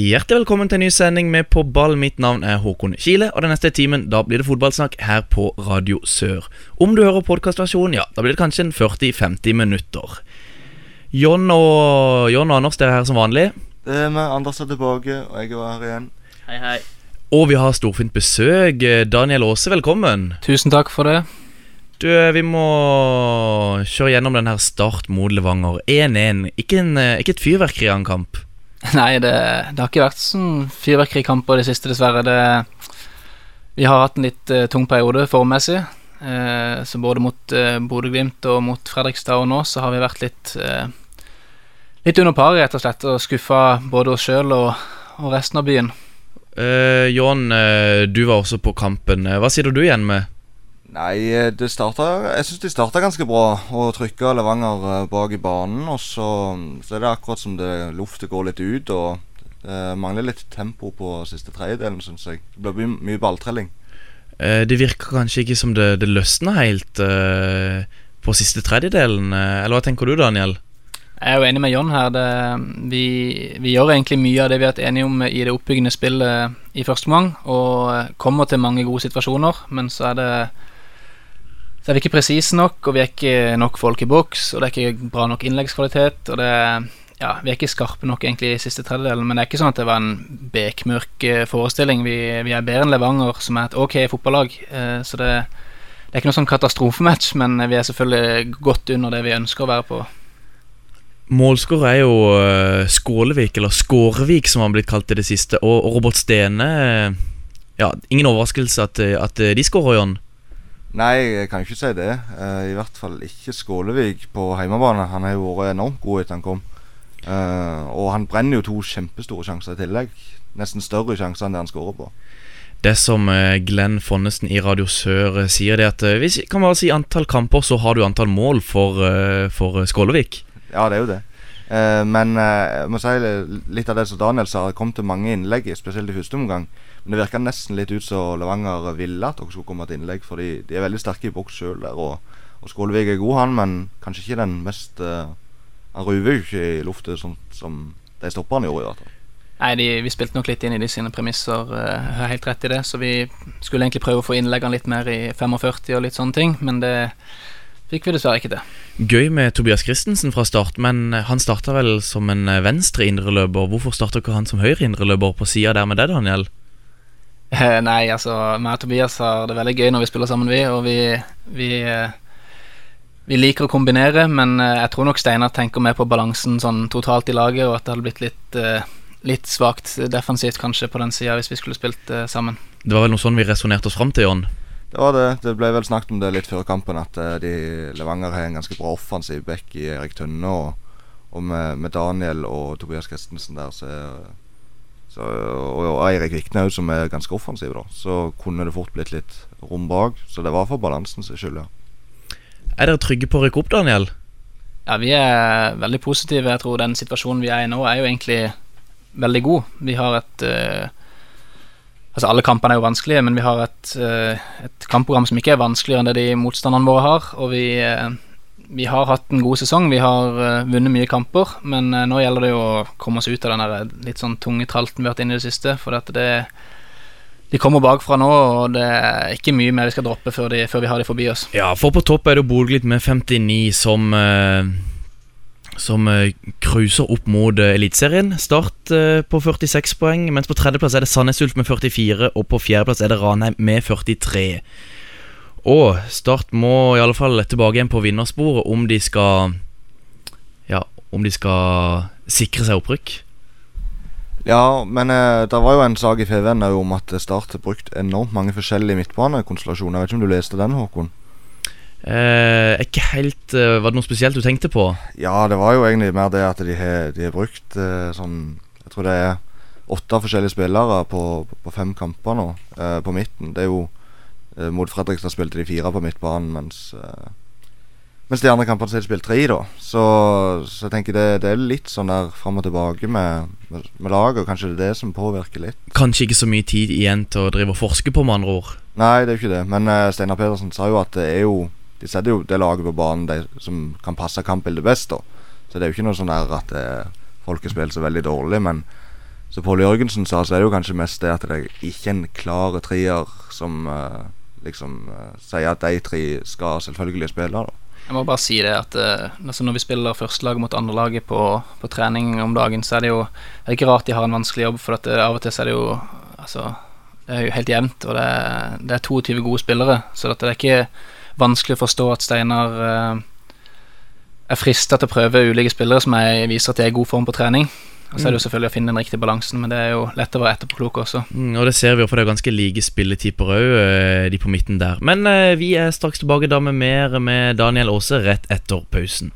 Hjertelig velkommen til en ny sending med På ball. Mitt navn er Håkon Kile, og den neste timen da blir det fotballsnakk her på Radio Sør. Om du hører podkastversjonen, ja, da blir det kanskje en 40-50 minutter. John og, John og Anders, dere er her som vanlig. Det er med Anders er tilbake, og jeg er her igjen. Hei, hei. Og vi har storfint besøk. Daniel Aase, velkommen. Tusen takk for det. Du, vi må kjøre gjennom den her Start mot Levanger. 1-1. Ikke, eh, ikke et fyrverkeri av en kamp. Nei, det, det har ikke vært sånn fyrverkerikamper i det siste, dessverre. Det, vi har hatt en litt uh, tung periode formmessig. Uh, så både mot uh, Bodø-Glimt og mot Fredrikstad og nå, så har vi vært litt eh, Litt under paret, rett og slett, og skuffa både oss sjøl og, og resten av byen. Eh, John, eh, du var også på kampen. Eh, Hva sitter du igjen med? Nei, eh, det starta Jeg syns de starta ganske bra. Og trykka Levanger eh, bak i banen. Og så, så er det akkurat som det luftet går litt ut. Og det mangler litt tempo på siste tredjedelen, syns jeg. Det blir mye, balltrelling. Eh, det virker kanskje ikke som det, det løsner helt uh, på siste tredjedelen. eh, eller hva tenker du, Daniel? Jeg er jo enig med John her. Det, vi, vi gjør egentlig mye av det vi har vært enige om i det oppbyggende spillet i første omgang, og kommer til mange gode situasjoner, men så er det så er ikke presise nok, og vi er ikke nok folk i boks, og det er ikke bra nok innleggskvalitet, og det ja, vi er ikke skarpe nok egentlig i siste tredjedelen, men det er ikke sånn at det var en bekmørk eh, forestilling. Vi, vi er bedre enn Levanger, som er et ok fotballag, eh, så det, det er ikke noe sånn katastrofematch, men vi er selvfølgelig godt under det vi ønsker å være på. Målskårer er jo eh, Skålevik, eller Skårevik som har blitt kalt i det siste. Og, Robert Stene Ja, ingen overraskelse at, at de skårer, John. Nei, jeg kan ikke si det. Uh, I hvert fall ikke Skålevik på hjemmebane. Han har jo vært enormt god etter han kom. Uh, og han brenner jo to kjempestore sjanser i tillegg. Nesten større sjanser enn det han skårer på. Det som eh, Glenn Fonnesen i Radio Sør sier, det at hvis vi kan bare si antall kamper, så har du antall mål for, for Skålevik. Ja, det er jo det. Men jeg må si litt av det som Daniel sa. Det kom til mange innlegg, spesielt i første omgang. Men det virka nesten litt ut som Levanger ville at dere skulle komme til innlegg. Fordi de er veldig sterke i boks sjøl der. Og, og Skålevik er god, han, men kanskje ikke den mest uh, Han ruver jo ikke i luftet sånn som de stopperne gjorde. i hvert fall Nei, de, vi spilte nok litt inn i de sine premisser. eh, Jeg har helt rett i det. Så vi skulle egentlig prøve å få innleggene litt mer i 45 og litt sånne ting, men det fikk vi dessverre ikke til. Gøy med Tobias Christensen fra start, men eh, han starta vel som en venstre indreløper. Hvorfor starter ikke han som høyre indreløper på sida der med det, Daniel? Eh, Nei, altså, meg og Tobias har det veldig gøy når vi spiller sammen, vi, og vi, vi, eh, vi liker å kombinere, men eh, jeg tror nok Steinar tenker mer på balansen sånn totalt i laget, og at det hadde blitt litt, litt svakt defensivt kanskje på den sida hvis vi skulle spilt sammen. Det var vel noe sånn vi resonnerte oss fram til, Jon? Det var det. Det ble vel snakket om det litt før kampen, at de Levanger har en ganske bra offensiv back i Erik Tønne. Og, og med, med Daniel og Tobias Christensen der, så, er- så og, og Eirik Viknaug, som er ganske offensiv, da. Så kunne det fort blitt litt rom bak. Så det var for balansen sin skyld, ja. Er dere trygge på å rykke opp, Daniel? Ja, vi er veldig positive. Jeg tror den situasjonen vi er i nå, er jo egentlig veldig god. Vi har et uh, Altså, alle kampene er jo vanskelige, men vi har et, uh, et kampprogram som ikke er vanskeligere enn det de motstanderne våre har. Og vi, eh, vi har hatt en god sesong. Vi har uh, vunnet mye kamper, men uh, nå gjelder det å komme oss ut av den der litt sånn tunge tralten vi har vært inne i det siste. For at det de kommer bakfra nå, og det er ikke mye mer vi skal droppe før, de, før vi har de forbi oss. Ja, for på topp er det Bodø-Glimt med 59 som uh, Som eh, cruiser opp mot eh, Eliteserien. Start eh, på 46 poeng, mens på tredjeplass er det Sandnes Ulf med 44, og på fjerdeplass er det Ranheim med 43. Og Start må i alle fall tilbake igjen på vinnersporet om de skal Ja, om de skal sikre seg opprykk. Ja, men eh, det var jo en sak i FVN om at Start har brukt enormt mange forskjellige midtbanekonstellasjoner. Jeg vet ikke om du leste den, Håkon? Eh, ikke helt eh, Var det noe spesielt du tenkte på? Ja, det var jo egentlig mer det at de har, de har brukt eh, sånn Jeg tror det er åtte forskjellige spillere på, på fem kamper nå, eh, på midten. Det er jo Mot Fredrikstad spilte de fire på midtbanen, mens eh, Mens de andre kampene har spilt tre, da. Så, så jeg tenker det, det er litt sånn der fram og tilbake med, med, med laget, og kanskje det er det som påvirker litt. Kanskje ikke så mye tid igjen til å drive og forske på, med andre ord. Nei, det er jo ikke det. Men uh, Steinar Pedersen sa jo at det er jo De setter jo det laget på banen de, som kan passe kampbildet best, da. Så det er jo ikke noe sånn der at uh, folk har spilt så veldig dårlig, men som Pål Jørgensen sa, så er det jo kanskje mest det at det er ikke en klar trier som uh, liksom uh, sier at de tre skal selvfølgelig spille, da. Jeg må bare si det at eh, altså når vi spiller førstelaget mot andrelaget på, på trening om dagen, så er det jo det er ikke rart de har en vanskelig jobb, for at det, av og til så er det jo Altså, det er jo helt jevnt, og det er, det er 22 gode spillere, så det er ikke vanskelig å forstå at Steinar eh, er frista til å prøve ulike spillere som jeg viser at de er i god form på trening. Og så er det jo selvfølgelig å finne den riktige balansen, men det er jo lett å være etterpåklok også. Mm, og det ser vi jo, for det er ganske like spilletyper òg, de på midten der. Men eh, vi er straks tilbake da med mer med Daniel Aase rett etter pausen.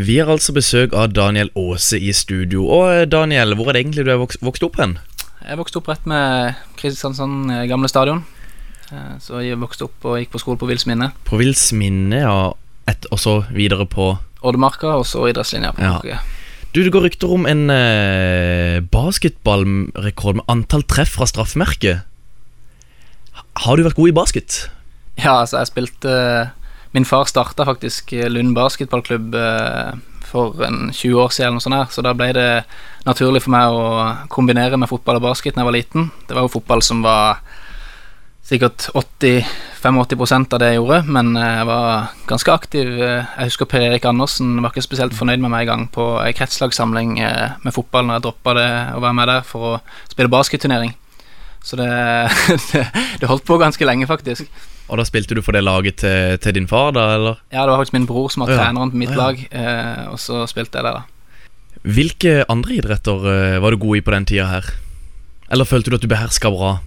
Vi har altså besøk av Daniel Aase i studio. Og eh, Daniel, hvor er det egentlig du er vokst, vokst opp hen? Jeg vokste opp rett med Kristiansand eh, gamle stadion. Eh, Så jeg vokste opp og gikk på skole på Vils minne. På Vils minne, ja. Et, og så videre på Oddemarka og så idrettslinja på Ja. Du, det går rykter om en eh, basketballrekord med antall treff fra straffemerket. Har du vært god i basket? Ja, altså jeg spilte Min far starta faktisk Lund basketballklubb eh, for en 20 år siden, eller noe sånt her, så da ble det naturlig for meg å kombinere med fotball og basket da jeg var liten. Det var jo fotball som var sikkert 80-85% av det jeg gjorde, men eh, jeg var ganske aktiv. Eh, Jeg husker Per Erik Andersen var ikke spesielt fornøyd med meg en gang på ei kretslagssamling med fotball når jeg droppa det å være med der for å spille basketturnering. Så det, det, det holdt på ganske lenge, faktisk. Og da spilte du for det laget til, til din far, da, eller? Ja, det var faktisk min bror som var Ja. treneren på mitt Ja. lag, eh, og så spilte jeg der, da. Hvilke andre idretter eh, var du god i på den tida her? Eller følte du at du beherska bra?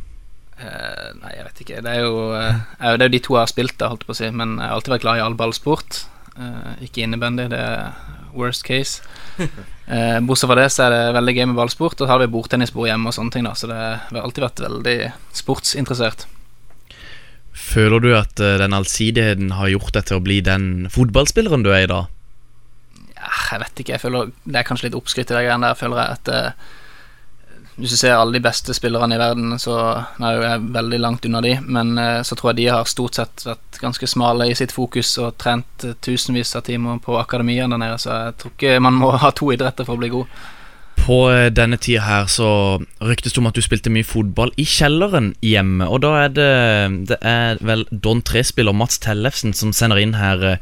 Eh, nei, jeg vet ikke. Det er, jo, eh, er det er jo de to jeg har spilt, da, holdt jeg på å si. Men jeg har alltid vært glad i all ballsport. Eh, ikke innebandy, det er worst case. Eh, bortsett fra det så er det veldig gøy med ballsport, og så har vi bordtennisbord hjemme og sånne ting, da. Så det har alltid vært veldig sportsinteressert. Føler du at eh, den allsidigheten har gjort deg til å bli den fotballspilleren du er i dag? Jeg vet ikke, jeg føler Det er kanskje litt oppskrytt i de greiene der, føler jeg. At eh, hvis du ser alle de beste spillerne i verden, så er jeg veldig langt unna de, men eh, så tror jeg de har stort sett vært ganske smale i sitt fokus og trent tusenvis av timer på akademiene der nede, så jeg tror ikke man må ha to idretter for å bli god. På eh, denne tida her så ryktes det om at du spilte mye fotball i kjelleren hjemme. Og da er det Det er vel Don 3-spiller Mats Tellefsen som sender inn her. eh,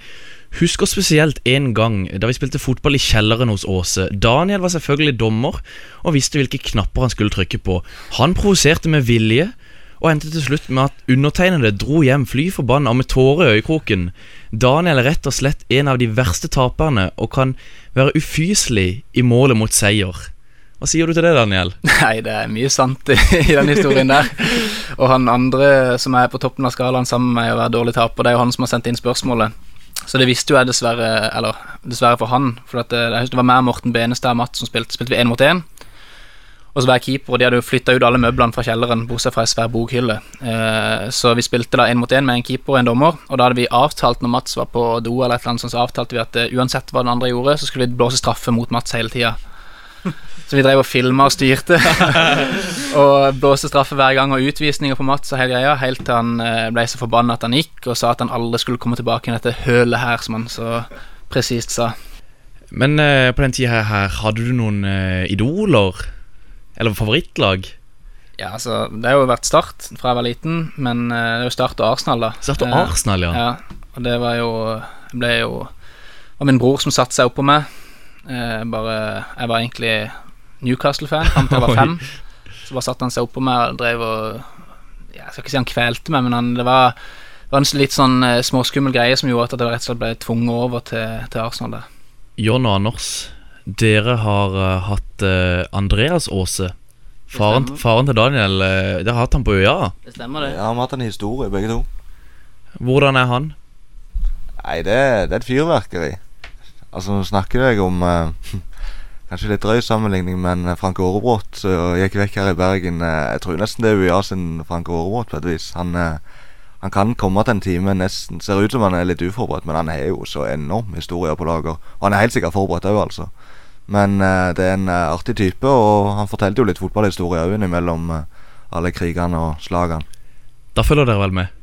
Husker spesielt en gang da vi spilte fotball i kjelleren hos Åse. Daniel var selvfølgelig dommer og visste hvilke knapper han skulle trykke på. Han provoserte med vilje, og endte til slutt med at undertegnede dro hjem fly forbanna med tårer i øyekroken. Daniel er rett og slett en av de verste taperne og kan være ufyselig i målet mot seier. Hva sier du til det, Daniel? Nei, det er mye sant i, i den historien der. Og han andre som er på toppen av skalaen sammen med meg å være dårlig taper, det er jo han som har sendt inn spørsmålet. Så det visste jo jeg dessverre, eller dessverre for han. For det, husker det var meg, Morten Benestad og Matt som spilte, spilte vi én mot én. Og så var jeg keeper, og de hadde jo flytta ut alle møblene fra kjelleren, bortsett fra ei svær bokhylle. Eh, så vi spilte da én mot én med en keeper og en dommer, og da hadde vi avtalt når Mats var på do, eller et eller annet sånt, så avtalte vi at eh, uansett hva den andre gjorde, så skulle vi blåse straffe mot Mats hele tida. Så vi drev og filma og styrte. og blåste straffe hver gang, og utvisninger på Mats og hele greia, helt til han eh, ble så forbanna at han gikk, og sa at han aldri skulle komme tilbake i dette hølet her, som han så presist sa. Men eh, på den tida her, hadde du noen eh, idoler? Eller favorittlag? Ja, altså, det har jo vært Start fra jeg var liten, men eh, det er jo Start og Arsenal, da. Start og Eh, Arsenal, ja. Ja, og det var jo Jeg ble jo Og min bror som satte seg oppå meg. Eh, bare, jeg var egentlig Newcastle-fan fram til jeg var fem. Så bare satte han seg oppå meg og drev og Jeg skal ikke si han kvelte meg, men han, det var, det var en litt sånn småskummel greie som gjorde at jeg rett og slett ble tvunget over til, til Arsenal der. John og Anders, dere har uh, hatt uh, Andreas Aase. Faren, faren til Daniel. uh, dere har hatt han på øya. Det stemmer, det. Ja, Vi har hatt en historie, begge to. Hvordan er han? Nei, det, det er et fyrverkeri. Altså, nå snakker jeg om eh, Kanskje litt drøy sammenligning, men Frank Aarebrot gikk vekk her i Bergen. eh, jeg tror nesten det er UiA sin Frank Aarebrot på et vis. Han, eh, han kan komme til en time nesten Ser ut som han er litt uforberedt, men han har jo så enorm historie på lager. Og han er helt sikkert forberedt òg, altså. Men eh, det er en eh, artig type, og han fortalte jo litt fotballhistorie òg innimellom uh, alle krigene og slagene. Da følger dere vel med?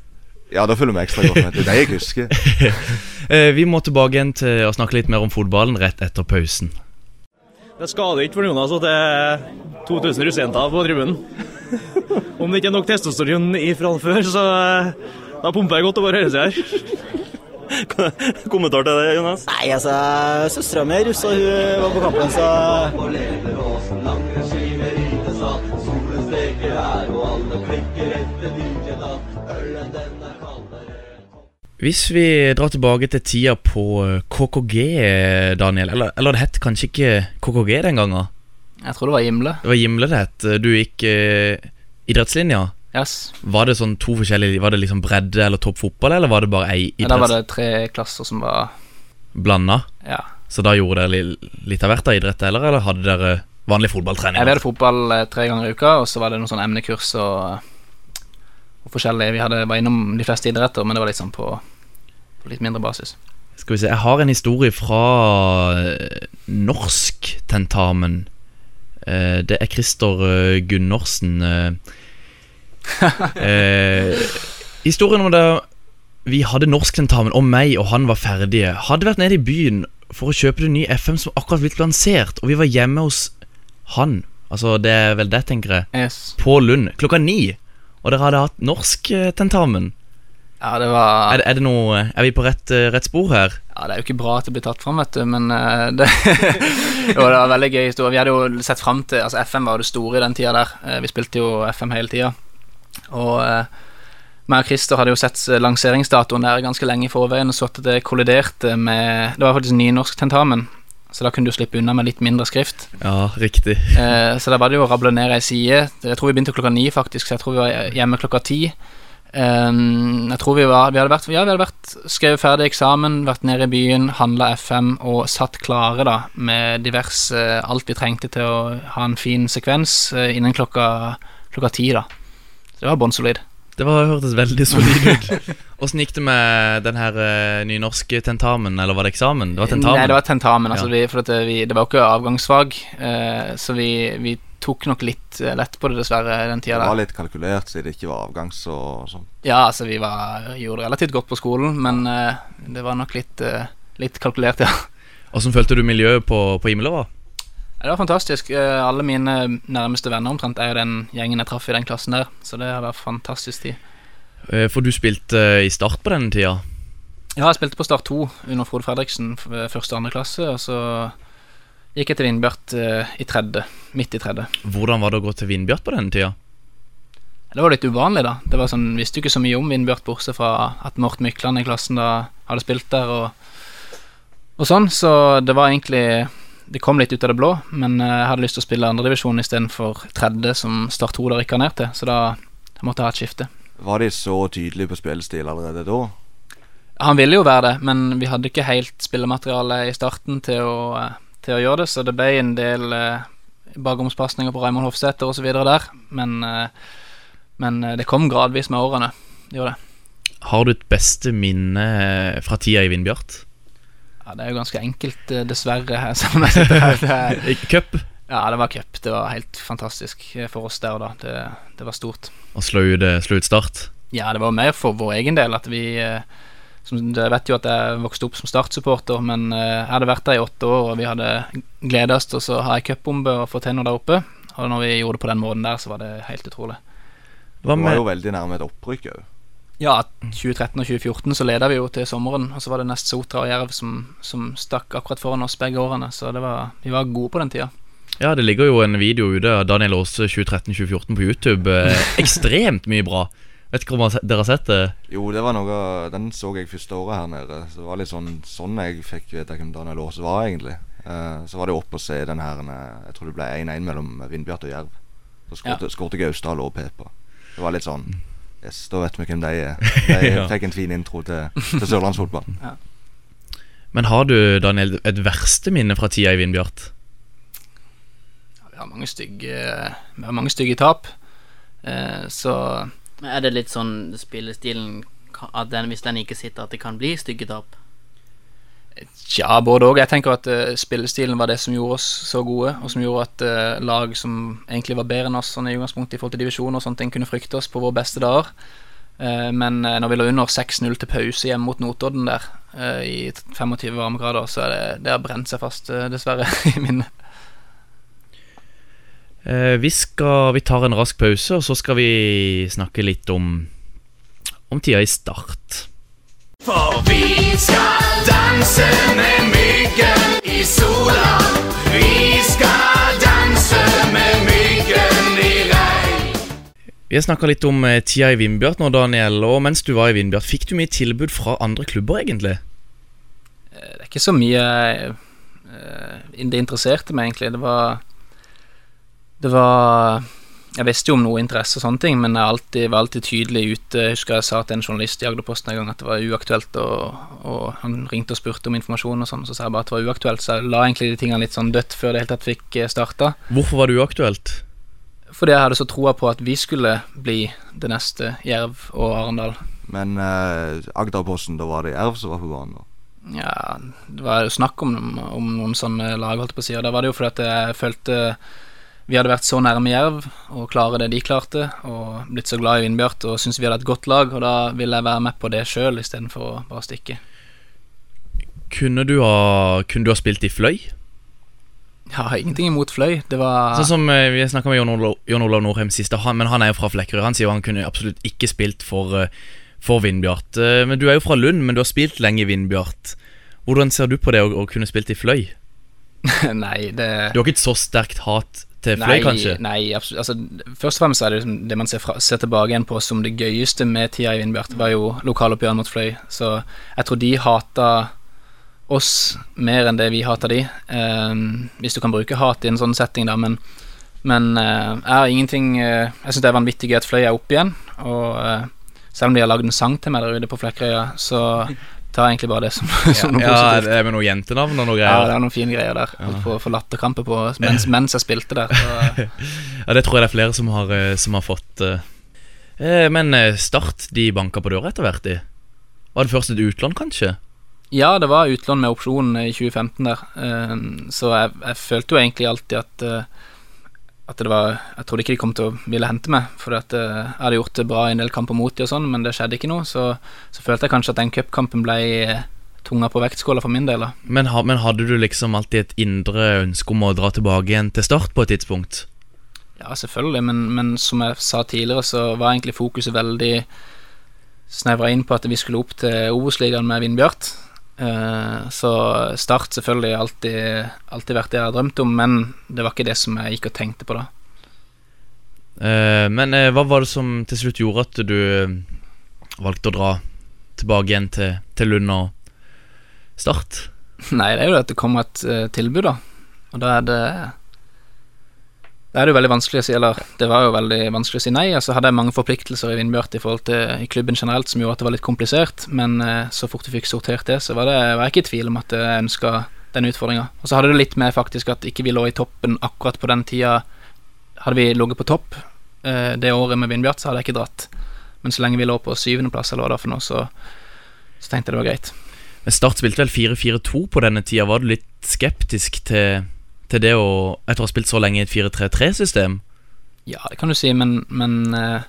Ja, da følger vi ekstra godt med. Det er det jeg husker. Eh, vi må tilbake igjen til å snakke litt mer om fotballen rett etter pausen. Det skader ikke for Jonas at det er 2000 russejenter på tribunen. Om det ikke er nok testosteron ifra før, så eh, da pumper jeg godt over høyresida her. Kommentar til det, Jonas? Nei, altså, søstera mi er russ, og hun var på kampen, så Hvis vi drar tilbake til tida på eh, KKG, Daniel Eller, eller det het kanskje ikke KKG den gangen? Jeg tror det var Gimle. Det var Gimle det het. Du gikk eh, idrettslinja. Yes. Var det sånn to forskjellige Var det liksom bredde eller topp fotball, eller var det bare ei Ja, da var det tre klasser som var blanda? Ja. Så da gjorde dere litt av hvert av idrett, eller, eller hadde dere vanlig fotballtrening? Jeg hadde fotball eh, tre ganger i uka, og så var det noen sånne emnekurs og, og forskjellige. Vi hadde, var innom de fleste idretter, men det var sånn på, på litt mindre basis. Skal vi se, jeg har en historie fra norsktentamen. norsk-tentamen. Eh, det er Christer eh, Gunnorsen. eh. Historien om da vi hadde norsk-tentamen, og meg og han var ferdige. Hadde vært nede i byen for å kjøpe det nye FM som akkurat blitt lansert, og vi var hjemme hos han. Altså, det er vel det, tenker jeg. Yes. På Lund klokka ni. Og dere hadde hatt norsk-tentamen. Ja, det var Er, er det noe Er vi på rett, eh, rett spor her? Ja, Det er jo ikke bra at det blir tatt fram, vet du, men eh, det, jo, det var veldig gøy historie. Vi hadde jo sett fram til Altså, FM var jo det store i den tida der. Eh, Vi spilte jo FM hele tida. Og uh, meg og Christer hadde jo sett lanseringsdatoen der ganske lenge i forveien og så at det kolliderte med Det var faktisk nynorsktentamen, så da kunne du slippe unna med litt mindre skrift. Ja, riktig. Eh, så da var det jo å rable ned ei side. Jeg tror vi begynte klokka ni, faktisk, så jeg tror vi var hjemme klokka ti. Ehm, jeg tror vi var Vi hadde vært, ja, vi hadde vært skrevet ferdig eksamen, vært nede i byen, handla FM og satt klare da med diverse Alt vi trengte til å ha en fin sekvens eh, innen klokka, klokka ti, da. Det var bånnsolid. Det var, hørtes veldig solid ut. Åssen gikk det med den her uh, nynorske tentamen, eller var det eksamen? Det var tentamen. Nei, det var tentamen. Altså, Ja. vi, for at det, vi, det var jo ikke avgangsfag, uh, så vi, vi tok nok litt uh, lett på det, dessverre, den Det tida der. var litt kalkulert siden det ikke var avgangs og sånn. Ja, altså vi var, gjorde det relativt godt på skolen, men eh, det var nok litt, eh, litt kalkulert, ja. Åssen følte du miljøet på, på? Ja, Det var fantastisk. Eh, Alle mine nærmeste venner omtrent er jo den gjengen jeg traff i den klassen der, så det har vært fantastisk tid. Eh, For du spilte eh, i Start på denne tida. Ja, jeg spilte på Start 2 under Frode Fredriksen første og andre klasse, og så gikk jeg til Vindbjart i tredje, midt i tredje. Hvordan var det å gå til Vindbjart på denne tida? Det var litt uvanlig, da. Det var sånn, Visste jo ikke så mye om Vindbjart, bortsett fra at Morten Mykland i klassen da hadde spilt der, og, og sånn, så det var egentlig Det kom litt ut av det blå, men eh, jeg hadde lyst til å spille andredivisjon istedenfor tredje, som Start 2 da rykka ned til, så da jeg måtte jeg ha et skifte. Var de så tydelige på spillestil allerede da? Han ville jo være det, men vi hadde ikke helt spillemateriale i starten til å, eh, til å gjøre det, så det ble en del eh, bakomspasninger på Raymond Hofsæter osv. der, men, eh, men eh, det kom gradvis med årene. Det gjorde det. Har du et beste minne fra tida i Vindbjart? Ja, det er jo ganske enkelt, eh, dessverre, her som jeg sitter her. Det Cup? ja, det var cup. Det var helt fantastisk eh, for oss der og da. Det, det var stort. Og slå ut, eh, slå ut Start? Ja, det var mer for vår egen del at vi som, Jeg vet jo at jeg vokste opp som Start-supporter, men jeg hadde vært der i åtte år, og vi hadde gleda oss til å ha ei cupbombe og få til noe der oppe. Og når vi gjorde det på den måten der, så var det helt utrolig. Det var jo veldig nærme et opprykk òg. Ja, 2013 og 2014 så leda vi jo til sommeren, og så var det nest Sotra og Jerv som, som stakk akkurat foran oss begge årene, så det var, vi var gode på den tida. Ja, det ligger jo en video ute av Daniel Aase 2013-2014 på YouTube. Eh, ekstremt mye bra. Vet ikke om dere har sett- dere har sett det? Jo, det var noe Den så jeg første året her nede. Så det var litt sånn sånn jeg fikk vite hvem Daniel Aase var, egentlig. Eh, så var det opp å se den her eh, Jeg tror det ble 1-1 mellom Vindbjart og Jerv. Så skåret ja. jeg Gausdal og Pepa. Det var litt sånn Yes, da vet vi hvem de er. De Ja. fikk en fin intro til, til sørlandsfotball. Men har du, Daniel, et verste minne fra tida i Vindbjart? Vi har mange stygge, vi har mange stygge tap, eh, så Men Er det litt sånn spillestilen at den, hvis den ikke sitter, at det kan bli stygge tap? Ja, både òg. Jeg tenker at uh, spillestilen var det som gjorde oss så gode, og som gjorde at uh, lag som egentlig var bedre enn oss sånn i utgangspunktet i forhold til divisjon og sånne ting, kunne frykte oss på våre beste dager. Uh, men når vi lå under 6-0 til pause hjemme mot Notodden der, i 25 varmegrader, så er det, det har brent seg fast, dessverre, i minnet. Vi, skal, vi tar en rask pause, og så skal vi snakke litt om, om tida i Start. For vi skal danse med myggen i sola. Vi skal danse med myggen i regn. Vi har snakka litt om eh, tida i Vindbjart nå, Daniel. Og mens du var i Vindbjart, fikk du mye tilbud fra andre klubber, egentlig? Det er ikke så mye eh, det interesserte meg, egentlig. Det var Det var Jeg visste jo om noe interesse og sånne ting, men jeg alltid, var alltid tydelig ute. Jeg husker jeg sa til en journalist i Agderposten en gang at det var uaktuelt, og, og han ringte og spurte om informasjon og sånn, så sa jeg bare at det var uaktuelt, så jeg la egentlig de tingene litt sånn dødt før det hele tatt fikk starta. Hvorfor var det uaktuelt? Fordi jeg hadde så troa på at vi skulle bli det neste Jerv og Arendal. Men eh, Agderposten, da var det Jerv som var på banen? da Ja, det var jo snakk om, om noen sånne lag, holdt jeg på å si. Og da var det jo fordi at jeg følte vi hadde vært så nærme Jerv og klare det de klarte, og blitt så glad i Vindbjart og syntes vi hadde et godt lag, og da ville jeg være med på det sjøl istedenfor å bare stikke. Kunne du ha, kunne du ha spilt i fløy? Ja, ingenting imot Fløy. Det var Sånn som eh, Vi snakka med Jon Olav, Jon Olav Norheim sist, han, men han er jo fra Flekkerøy. Han sier jo han kunne absolutt ikke spilt for, eh, for Vindbjart. Eh, Men du er jo fra Lund, men du har spilt lenge i Vindbjart. Hvordan ser du på det å, å kunne spilt i fløy? Nei, det Du har ikke et så sterkt hat til fløy, nei, kanskje? Nei, absolutt. Altså, først og fremst er det liksom det man ser, fra, ser tilbake igjen på som det gøyeste med tida i Vindbjart, var jo lokaloppgjøret mot Fløy. Så jeg tror de hata oss mer enn det vi hata de. Ehm, hvis du kan bruke hat i en sånn setting, da, men men eh, jeg har ingenting eh, Jeg syns det er vanvittig gøy at Fløy er oppe igjen. Og eh, selv om de har lagd en sang til meg der ute på Flekkerøya, så tar egentlig bare det som, som noe Ja, positivt. det er med noen jentenavn og noe Ja, det er noen fine greier der. Holdt på å få latterkrampe på mens, mens jeg spilte der. Ja, det tror jeg det er flere som har, eh, som har fått. eh. Eh, Men eh, Start, de banka på døra etter hvert, de. Var det først et utlån, kanskje? Ja, det var utlån med opsjon i 2015 der, Eh, så jeg, jeg følte jo egentlig alltid at eh, At det var Jeg trodde ikke de kom til å ville hente meg, for at eh, jeg hadde gjort det bra i en del kamper mot de og sånn, men det skjedde ikke noe. Så, så følte jeg kanskje at den cupkampen ble eh, tunga på vektskåla for min del. da Men, ha, men hadde du liksom alltid et indre ønske om å dra tilbake igjen til Start på et tidspunkt? Ja, selvfølgelig, men, men som jeg sa tidligere, så var egentlig fokuset veldig snevra inn på at vi skulle opp til Obos-ligaen med Vindbjart. Eh, så Start selvfølgelig alltid, alltid vært det jeg har drømt om, men det var ikke det som jeg gikk og tenkte på da. Eh, men eh, hva var det som til slutt gjorde at du valgte å dra tilbake igjen til, til Lund og Start? Nei, det er jo det at det kommer et tilbud, da. Og da er det Da er det jo veldig vanskelig å si Eller det var jo veldig vanskelig å si nei. Altså hadde jeg mange forpliktelser i Vindbjart i forhold til i klubben generelt som gjorde at det var litt komplisert, men eh, så fort vi fikk sortert det, så var, det, var jeg ikke i tvil om at jeg ønska den utfordringa. Og så hadde det litt med faktisk at ikke vi lå i toppen akkurat på den tida. Hadde vi ligget på topp eh, det året med Vindbjart, så hadde jeg ikke dratt. Men så lenge vi lå på syvendeplass, eller hva det var for noe, så, så tenkte jeg det var greit. Men Start spilte vel 4-4-2 på denne tida. Var du litt skeptisk til, til det å Etter å ha spilt så lenge i et 4-3-3-system? Ja, det kan du si, men, men eh,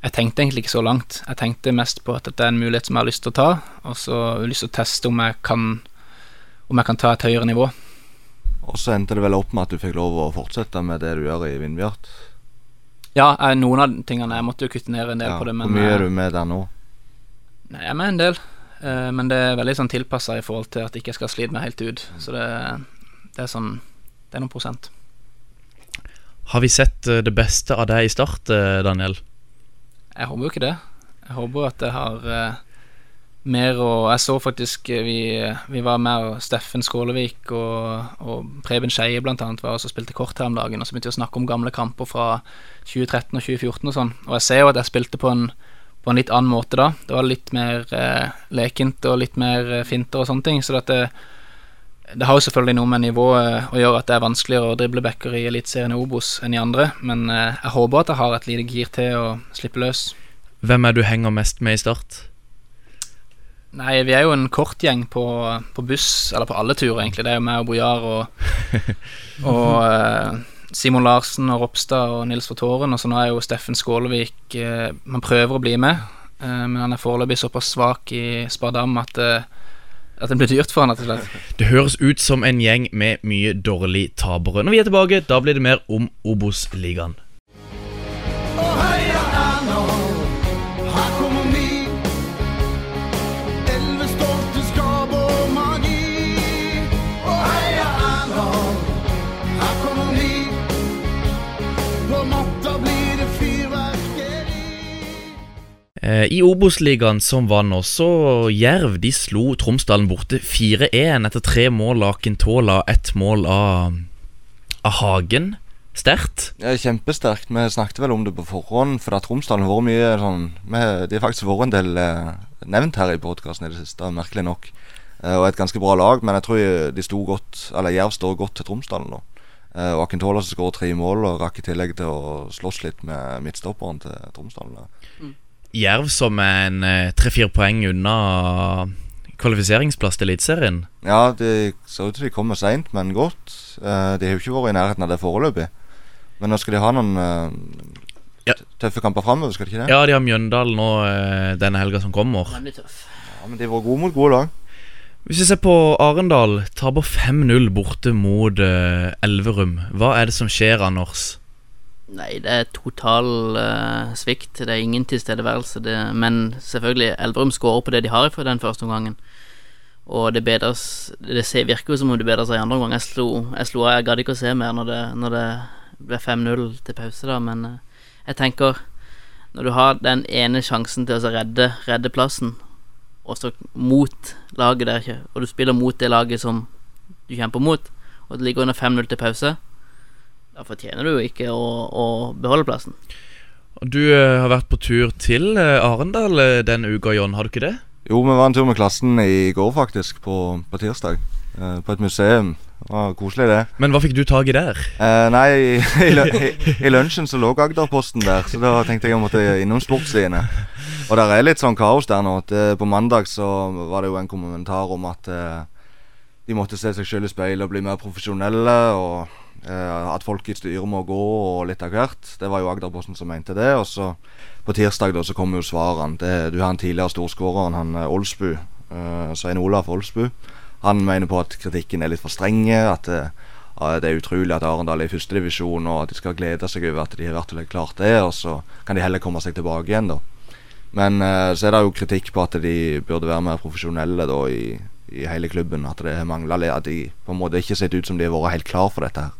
jeg tenkte egentlig ikke så langt. Jeg tenkte mest på at dette er en mulighet som jeg har lyst til å ta, og så har jeg lyst til å teste om jeg kan Om jeg kan ta et høyere nivå. Og så endte det vel opp med at du fikk lov å fortsette med det du gjør i Vindbjart. Ja, eh, noen av tingene Jeg måtte jo kutte ned en del Ja, på det, Hvor mye eh, er du med der nå? Nei, jeg er med en del, eh, men det er veldig sånn tilpassa i forhold til at jeg ikke skal slite meg helt ut. Så det, det er sånn Det er noen prosent. Har vi sett eh, det beste av deg i start, eh, Daniel? Jeg håper jo ikke det. Jeg håper at jeg har eh, mer og Jeg så faktisk vi, vi var med og Steffen Skålevik og, og Preben Skeie annet var også og spilte kort her om dagen, og så begynte vi å snakke om gamle kamper fra 2013 og 2014 og sånn. Og jeg ser jo at jeg spilte på en, på en litt annen måte da. Det var litt mer eh, lekent og litt mer finter og sånne ting. Så at det, har jo selvfølgelig noe med nivået å gjøre at det er vanskeligere å drible backer i Eliteserien i Obos enn i andre, men eh, jeg håper at jeg har et lite gir til å slippe løs. Hvem er du henger mest med i start? Nei, vi er jo en kort gjeng på, på buss, eller på alle turer, egentlig. Det er jo meg og Bojar og, og eh, Simon Larsen og Ropstad og Nils Fortåren, og så nå er jo Steffen Skålevik eh, Man prøver å bli med, eh, men han er foreløpig såpass svak i Spardam at, eh, at det blir dyrt for han, rett og slett. Det høres ut som en gjeng med mye dårlig tapere. Når vi er tilbake, da blir det mer om Obos-ligaen. I Obos-ligaen som var nå, så Jerv de slo Tromsdalen borte 4-1 etter tre mål av Akintola, ett mål av, av Hagen. Sterkt. Ja, kjempesterkt. Vi snakket vel om det på forhånd, for at Tromsdalen har vært mye sånn vi, De har faktisk vært en del eh, nevnt her i podkasten i det siste, merkelig nok. Eh, og et ganske bra lag, men jeg tror de sto godt Eller Jerv står godt til Tromsdalen nå. Eh, og Akintola som skåret tre mål, og rakk i tillegg til å slåss litt med midtstopperen til Tromsdalen. da. Jerv som er en eh, tre-fire poeng unna kvalifiseringsplass til Eliteserien. Ja, det ser ut til de kommer seint, men godt. Eh, de har jo ikke vært i nærheten av det foreløpig. Men nå skal de ha noen eh, Ja. tøffe kamper framover, skal de ikke det? Ja, de har Mjøndalen nå denne helga som kommer. Tøff. Ja, men de har vært gode mot gode lag. Hvis vi ser på Arendal, taper 5-0 borte mot Elverum. Hva er det som skjer, Anders? Nei, det er total uh, svikt. Det er ingen tilstedeværelse. Det, men selvfølgelig, Elverum skårer på det de har fra den første omgangen. Og det bedres Det virker jo som om det bedrer seg i andre omgang. Jeg slo, jeg slo jeg gadd ikke å se mer når det, når det ble 5-0 til pause, da, men uh, jeg tenker Når du har den ene sjansen til å redde, redde plassen, og så mot laget der og du spiller mot det laget som du kjemper mot, og det ligger under 5-0 til pause, da fortjener du jo ikke å, å beholde plassen. Du eh, har vært på tur til eh, Arendal den uka, John. Har du ikke det? Jo, vi var en tur med klassen i går, faktisk, på, på tirsdag. eh, på et museum. Det var koselig, det. Men hva fikk du tak i der? Eh, nei, i, i, i, i lunsjen så lå Agderposten der, så da tenkte jeg jeg måtte innom Sportssidene. Og der er litt sånn kaos der nå. Det, på mandag så var det jo en kommentar om at eh, de måtte se seg selv i speilet og bli mer profesjonelle, og eh, at folk i styret må gå og litt av hvert. Det var jo Agderposten som mente det. Og så på tirsdag da så kom jo svarene. Det, du har en tidligere storskåreren, han eh, Olsbu, eh, Svein Olaf Olsbu. Han mener på at kritikken er litt for strenge. At det, det er utrolig at Arendal er i førstedivisjon, og at de skal glede seg over at de har vært og klart det. Og så kan de heller komme seg tilbake igjen, da. Men eh, så er det jo kritikk på at de burde være mer profesjonelle da i, i hele klubben. At det mangler At de på en måte ikke ser ut som de har vært helt klar for dette her.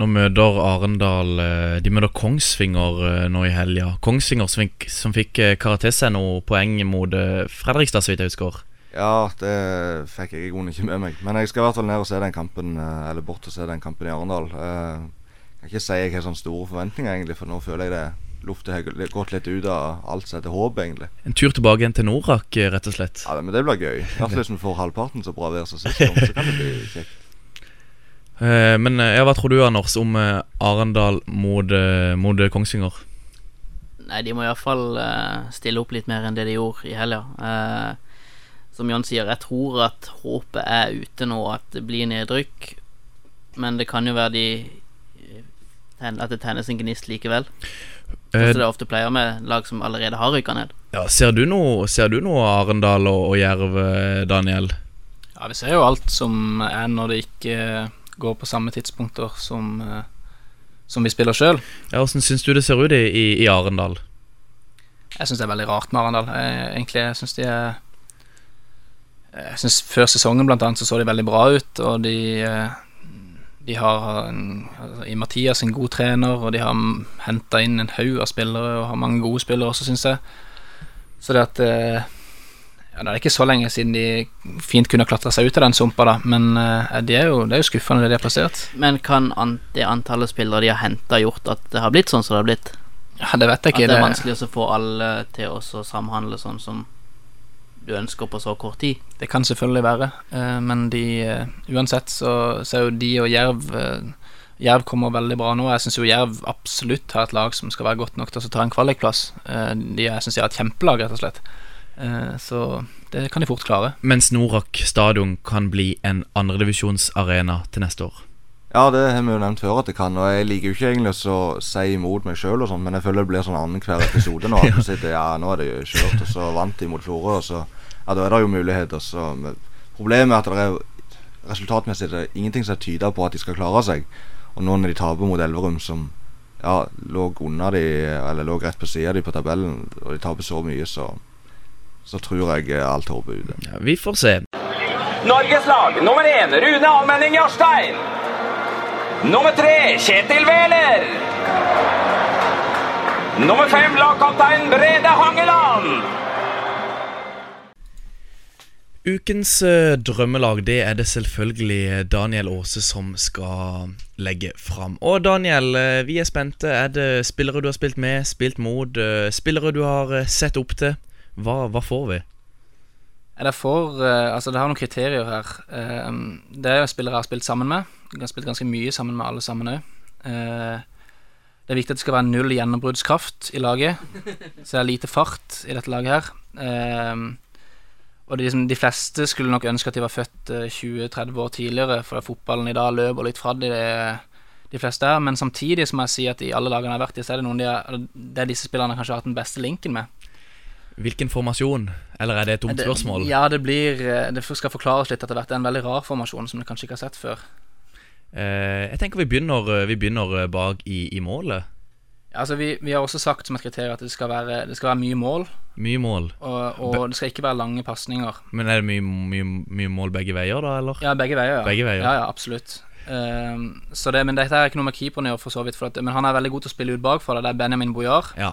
Nå møter Arendal eh, De møter Kongsvinger eh, nå i helga. Kongsvinger som fikk, som fikk eh, karakter noen poeng mot Fredrikstad, så vidt jeg husker. Ja, det fikk jeg i grunnen ikke med meg. Men jeg skal i hvert fall ned og se den kampen Eller bort og se den kampen i Arendal. Jeg kan ikke si jeg har sånne store forventninger, egentlig, for nå føler jeg det lufta har gått- litt ut av alt som heter håp, egentlig. En tur tilbake igjen til Norak, rett og slett. Ja, Men det blir gøy. I hvert fall hvis vi får halvparten så bra vær som sist så kan det bli kjekt. Eh, men eh, ja, hva tror du, Anders, om eh, Arendal mot, mot Kongsvinger? Nei, de må iallfall stille opp litt mer enn det de gjorde i helga. Eh, som Jan sier, jeg tror at håpet er ute nå, at det blir nedrykk. Men det kan jo være de at det tennes en gnist likevel. Sånn som det ofte pleier med lag som allerede har rykka ned. ja, ser du noe, ser du noe Arendal og, og Jerv, Daniel? Ja, vi ser jo alt som er når det ikke går på samme tidspunkter som, eh, som vi spiller sjøl. Ja, Hvordan syns du det ser ut i, i, i Arendal? Jeg syns det er veldig rart med Arendal. Jeg, egentlig, syns de er Jeg synes Før sesongen blant annet så så de veldig bra ut, og de eh, De har en, altså, i Mathias en god trener, og de har henta inn en haug av spillere og har mange gode spillere også, syns jeg. Så det at eh, ja, Det er ikke så lenge siden de fint kunne klatra seg ut av den sumpa, da, men eh, det, er jo, det er jo skuffende det de har plassert. Men kan an det antallet spillere de har henta, gjort at det har blitt sånn som det har blitt? Ja, Det vet jeg ikke. At det er vanskelig å få alle til å samhandle sånn som du ønsker på så kort tid? Det kan selvfølgelig være, eh, men de eh, uansett så, så er jo de og Jerv Jerv kommer veldig bra nå. Jeg syns jo Jerv absolutt har et lag som skal være godt nok til å ta en kvalikplass. De, jeg syns de har et kjempelag, rett og slett. Eh, så det kan de fort klare. Mens Norak stadion kan bli en andredivisjonsarena til neste år. Ja, det har vi jo nevnt før at det kan. Og jeg liker jo ikke egentlig å si imot meg sjøl, men jeg føler det blir sånn annenhver episode nå. At vi sitter, ja, nå er det jo kjørt, og så vant de mot Florø, og så Ja, da er det jo muligheter, så Problemet er at det er resultatmessig det er ingenting som tyder på at de skal klare seg. Og nå når de taper mot Elverum, som ja, lå unna de, eller lå rett på sida de på tabellen, og de taper så mye, så så tror jeg alt håpet er ute. Ja, vi får se. Norges lag nummer én Rune Almenning Jarstein. Nummer tre Kjetil Wæler. Nummer fem lagkaptein Brede Hangeland. Ukens eh, drømmelag det er det selvfølgelig Daniel Aase som skal legge fram. Og Daniel, eh, vi er spente. Er det spillere du har spilt med, spilt mot, eh, spillere du har eh, sett opp til? Hva, hva får vi? Det for eh, Altså, det har noen kriterier her. Eh, det er spillere jeg har spilt sammen med. Jeg har spilt ganske mye sammen med alle sammen òg. det er viktig at det skal være null gjennombruddskraft i laget. Så det er lite fart i dette laget her. Eh, og de, liksom, de fleste skulle nok ønske at de var født eh, 20-30 år tidligere, for fotballen i dag løper litt fra de, de fleste her. Men samtidig må jeg si at i alle lagene jeg har vært i, så er det noen de det er disse spillerne kanskje har hatt den beste linken med. Hvilken formasjon? Eller er det et dumt Det- spørsmål? Ja, det blir eh, Det skal forklares litt etter hvert. Det er en veldig rar formasjon som du kanskje ikke har sett før. Eh, jeg tenker vi begynner, eh, vi begynner eh, bak i, i målet. Ja, altså vi, vi har også sagt som et kriterium at det skal være, det skal være mye mål, Mye mål. og, og det skal ikke være lange pasninger. Men er det mye, mye, mye mål begge veier, da, eller? Ja, begge veier. Ja, Begge veier. ja, ja absolutt. Um, så det, men dette er ikke noe med keeperen å gjøre, for så vidt. At, men han er veldig god til å spille ut bakfra. Det er Benjamin Bojar. Ja,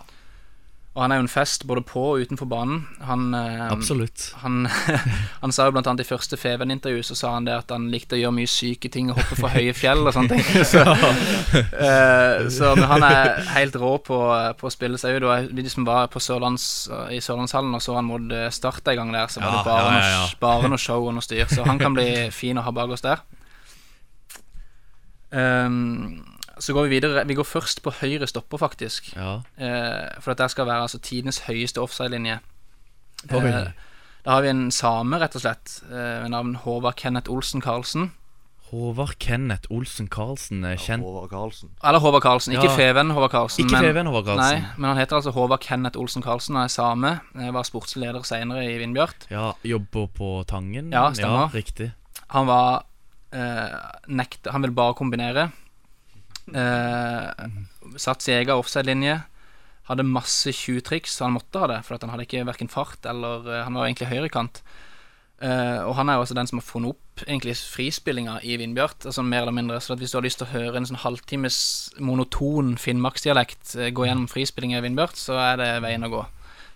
Og han er jo en fest både på og utenfor banen. Han, eh, absolutt. Han, han sa jo blant annet i første Feven-intervju Så sa han det at han likte å gjøre mye syke ting og hoppe fra høye fjell og sånne ting. Så, eh, så han er helt rå på, på å spille seg ut. Og de som var på Sørlands, i Sørlandshallen og så han mot Start en gang der, så var det bare, ja, ja, ja. Noe, bare noe show og noe styr. Så han kan bli fin å ha bak oss der. Ehm, så går vi videre. Vi går først på høyre stopper, faktisk. Ja. Eh, for at der skal være altså tidenes høyeste offside-linje. Eh, da har vi en same, rett og slett, eh, ved navn Håvard Kenneth Olsen Karlsen. Håvard Kenneth Olsen Karlsen er kjent Håvard Karlsen. Eller Håvard Karlsen, ikke Ja. Feven Håvard Karlsen. Ikke Feven Håvard Karlsen. Nei, men han heter altså Håvard Kenneth Olsen Karlsen og er same. Jeg Var sportslig leder senere i Vindbjart. Ja, jobber på Tangen? Ja, stemmer. Ja, riktig. Han var eh, nekta, Han ville bare kombinere. Eh, satt sin egen offside-linje. Hadde masse 20 triks. han måtte ha det, for han hadde ikke hverken fart eller eh, Han var egentlig høyrekant. Eh, og han er jo også den som har funnet opp egentlig frispillinga i Vindbjart, altså mer eller mindre. Så hvis du har lyst til å høre en sånn halvtimes monoton finnmarksdialekt eh, gå gjennom frispillinga i Vindbjart, så er det veien å gå.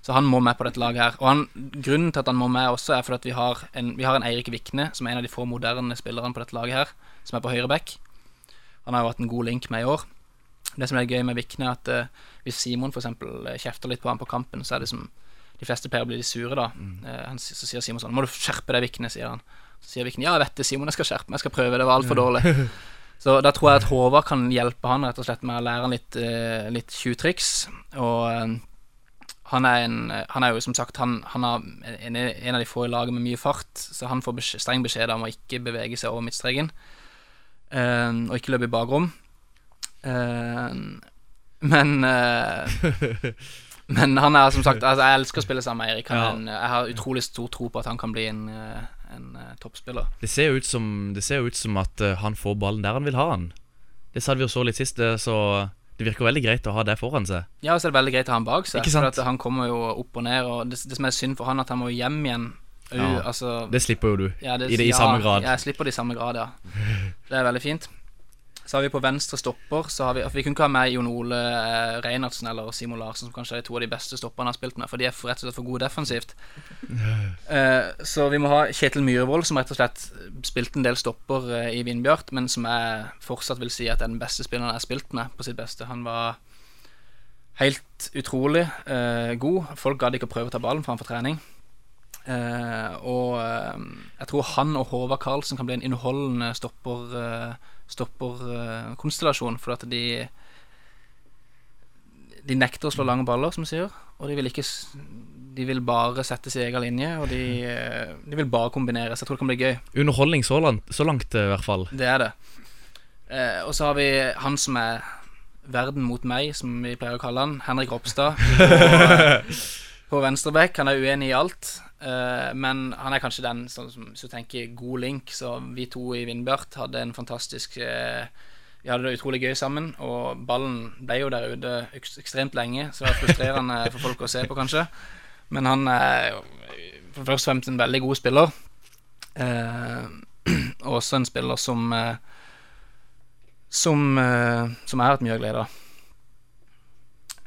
Så han må med på dette laget her. Og han, grunnen til at han må med også, er fordi at vi har en, vi har en Eirik Vikne, som er en av de få moderne spillerne på dette laget her, som er på høyre back. Han har jo hatt en god link med i år. Det som er gøy med Vikne, er at uh, hvis Simon f.eks. kjefter litt på ham på kampen, så er det som De fleste pleier å bli litt sure, da. Eh, han, så sier Simon sånn 'Må du skjerpe deg, Vikne', sier han. Så sier Vikne 'Ja, jeg vet det, Simon, jeg skal skjerpe meg, jeg skal prøve, det var altfor dårlig'. Så da tror jeg at Håvard kan hjelpe han rett og slett med å lære han litt, uh, litt tjuvtriks. Og uh, han er, en, han er jo som sagt Han, han er en, en av de få i laget med mye fart, så han får beskjed, streng beskjed om å ikke bevege seg over midtstreken. Eh, og ikke løpe i bakrom. Eh, men eh, Men han er som sagt altså, Jeg elsker å spille sammen med Eirik. Han, er Jeg har utrolig stor tro på at han kan bli en, en toppspiller. Det ser jo ut som, det ser ut som at han får ballen der han vil ha den. Det sa vi jo så litt sist. Så, Det virker veldig greit å ha det foran seg. Ja, og så er det veldig greit å ha han bak seg. For han kommer jo opp og ned, og det, det som er synd for han, at han må hjem igjen. Ja, altså, Det slipper jo du. ja, det- I, det, I ja, samme grad. Ja, jeg slipper det i samme grad, ja. Det er veldig fint. Så har vi på venstre stopper så har Vi for vi kunne ikke ha med Jon Ole eh, Reinertsen eller Simon Larsen, som kanskje er to av de beste stopperne han har spilt med, for de er rett og slett for gode defensivt. Eh, så vi må ha Kjetil Myhrvold, som rett og slett spilte en del stopper eh, i Vindbjart, men som jeg fortsatt vil si at er den beste spilleren jeg har spilt med på sitt beste. Han var helt utrolig eh, god. Folk gadd ikke å prøve å ta ballen framfor trening. Eh, og eh, jeg tror han og Håvard Karlsen kan bli en underholdende stopper eh, stopperkonstellasjon, for at de De nekter å slå lange baller, som vi sier, og de vil ikke De vil bare sette sin egen linje, og de, de vil bare kombinere. Så jeg tror det kan bli gøy. Underholdning så langt, så langt i hvert fall. Det er det. Eh, og så har vi han som er verden mot meg, som vi pleier å kalle han. Henrik Ropstad. På, på venstreback. Han er uenig i alt. Eh, men han er kanskje den som, som, som tenker god link. Så vi to i Vindbjart hadde en fantastisk uh, Vi hadde det utrolig gøy sammen. Og ballen ble jo der ute ekstremt lenge, så det var frustrerende for folk å se på, kanskje. Men han er for først og fremst en veldig god spiller. Uh, og også en spiller som som, som er et mye å glede av.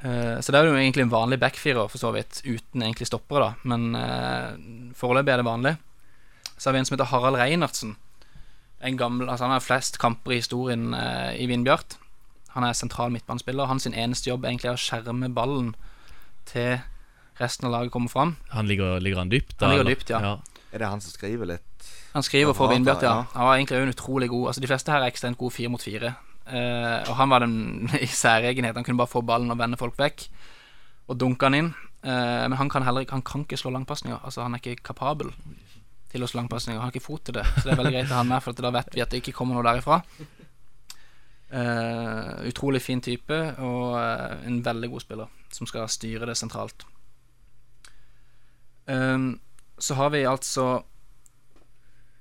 Eh, så det er jo egentlig en vanlig backfirer, for så vidt, uten egentlig stoppere, da. Men eh, foreløpig er det vanlig. Så har vi en som heter Harald Reinertsen. En gammel, altså Han har flest kamper i historien eh, i Vindbjart. Han er sentral midtbanespiller. Hans eneste jobb egentlig er å skjerme ballen til resten av laget kommer fram. Han ligger, ligger han dypt? Han ligger dypt, ja. Er det han som skriver litt? Han skriver for Ja, Vindbjart, ja. ja. Han var egentlig også en utrolig god Altså De fleste her er ekstremt gode fire mot fire. Eh, og han var den i særegenhet. Han kunne bare få ballen og vende folk vekk. Og dunke han inn. Eh, men han kan heller ikke Han kan ikke slå langpasninger. Altså Han er ikke kapabel til å slå langpasninger. Han har ikke fot til det. Så det er veldig greit å ha han med, for da vet vi at det ikke kommer noe derifra. Uh, utrolig fin type og uh, en veldig god spiller som skal styre det sentralt. Um, så har vi altså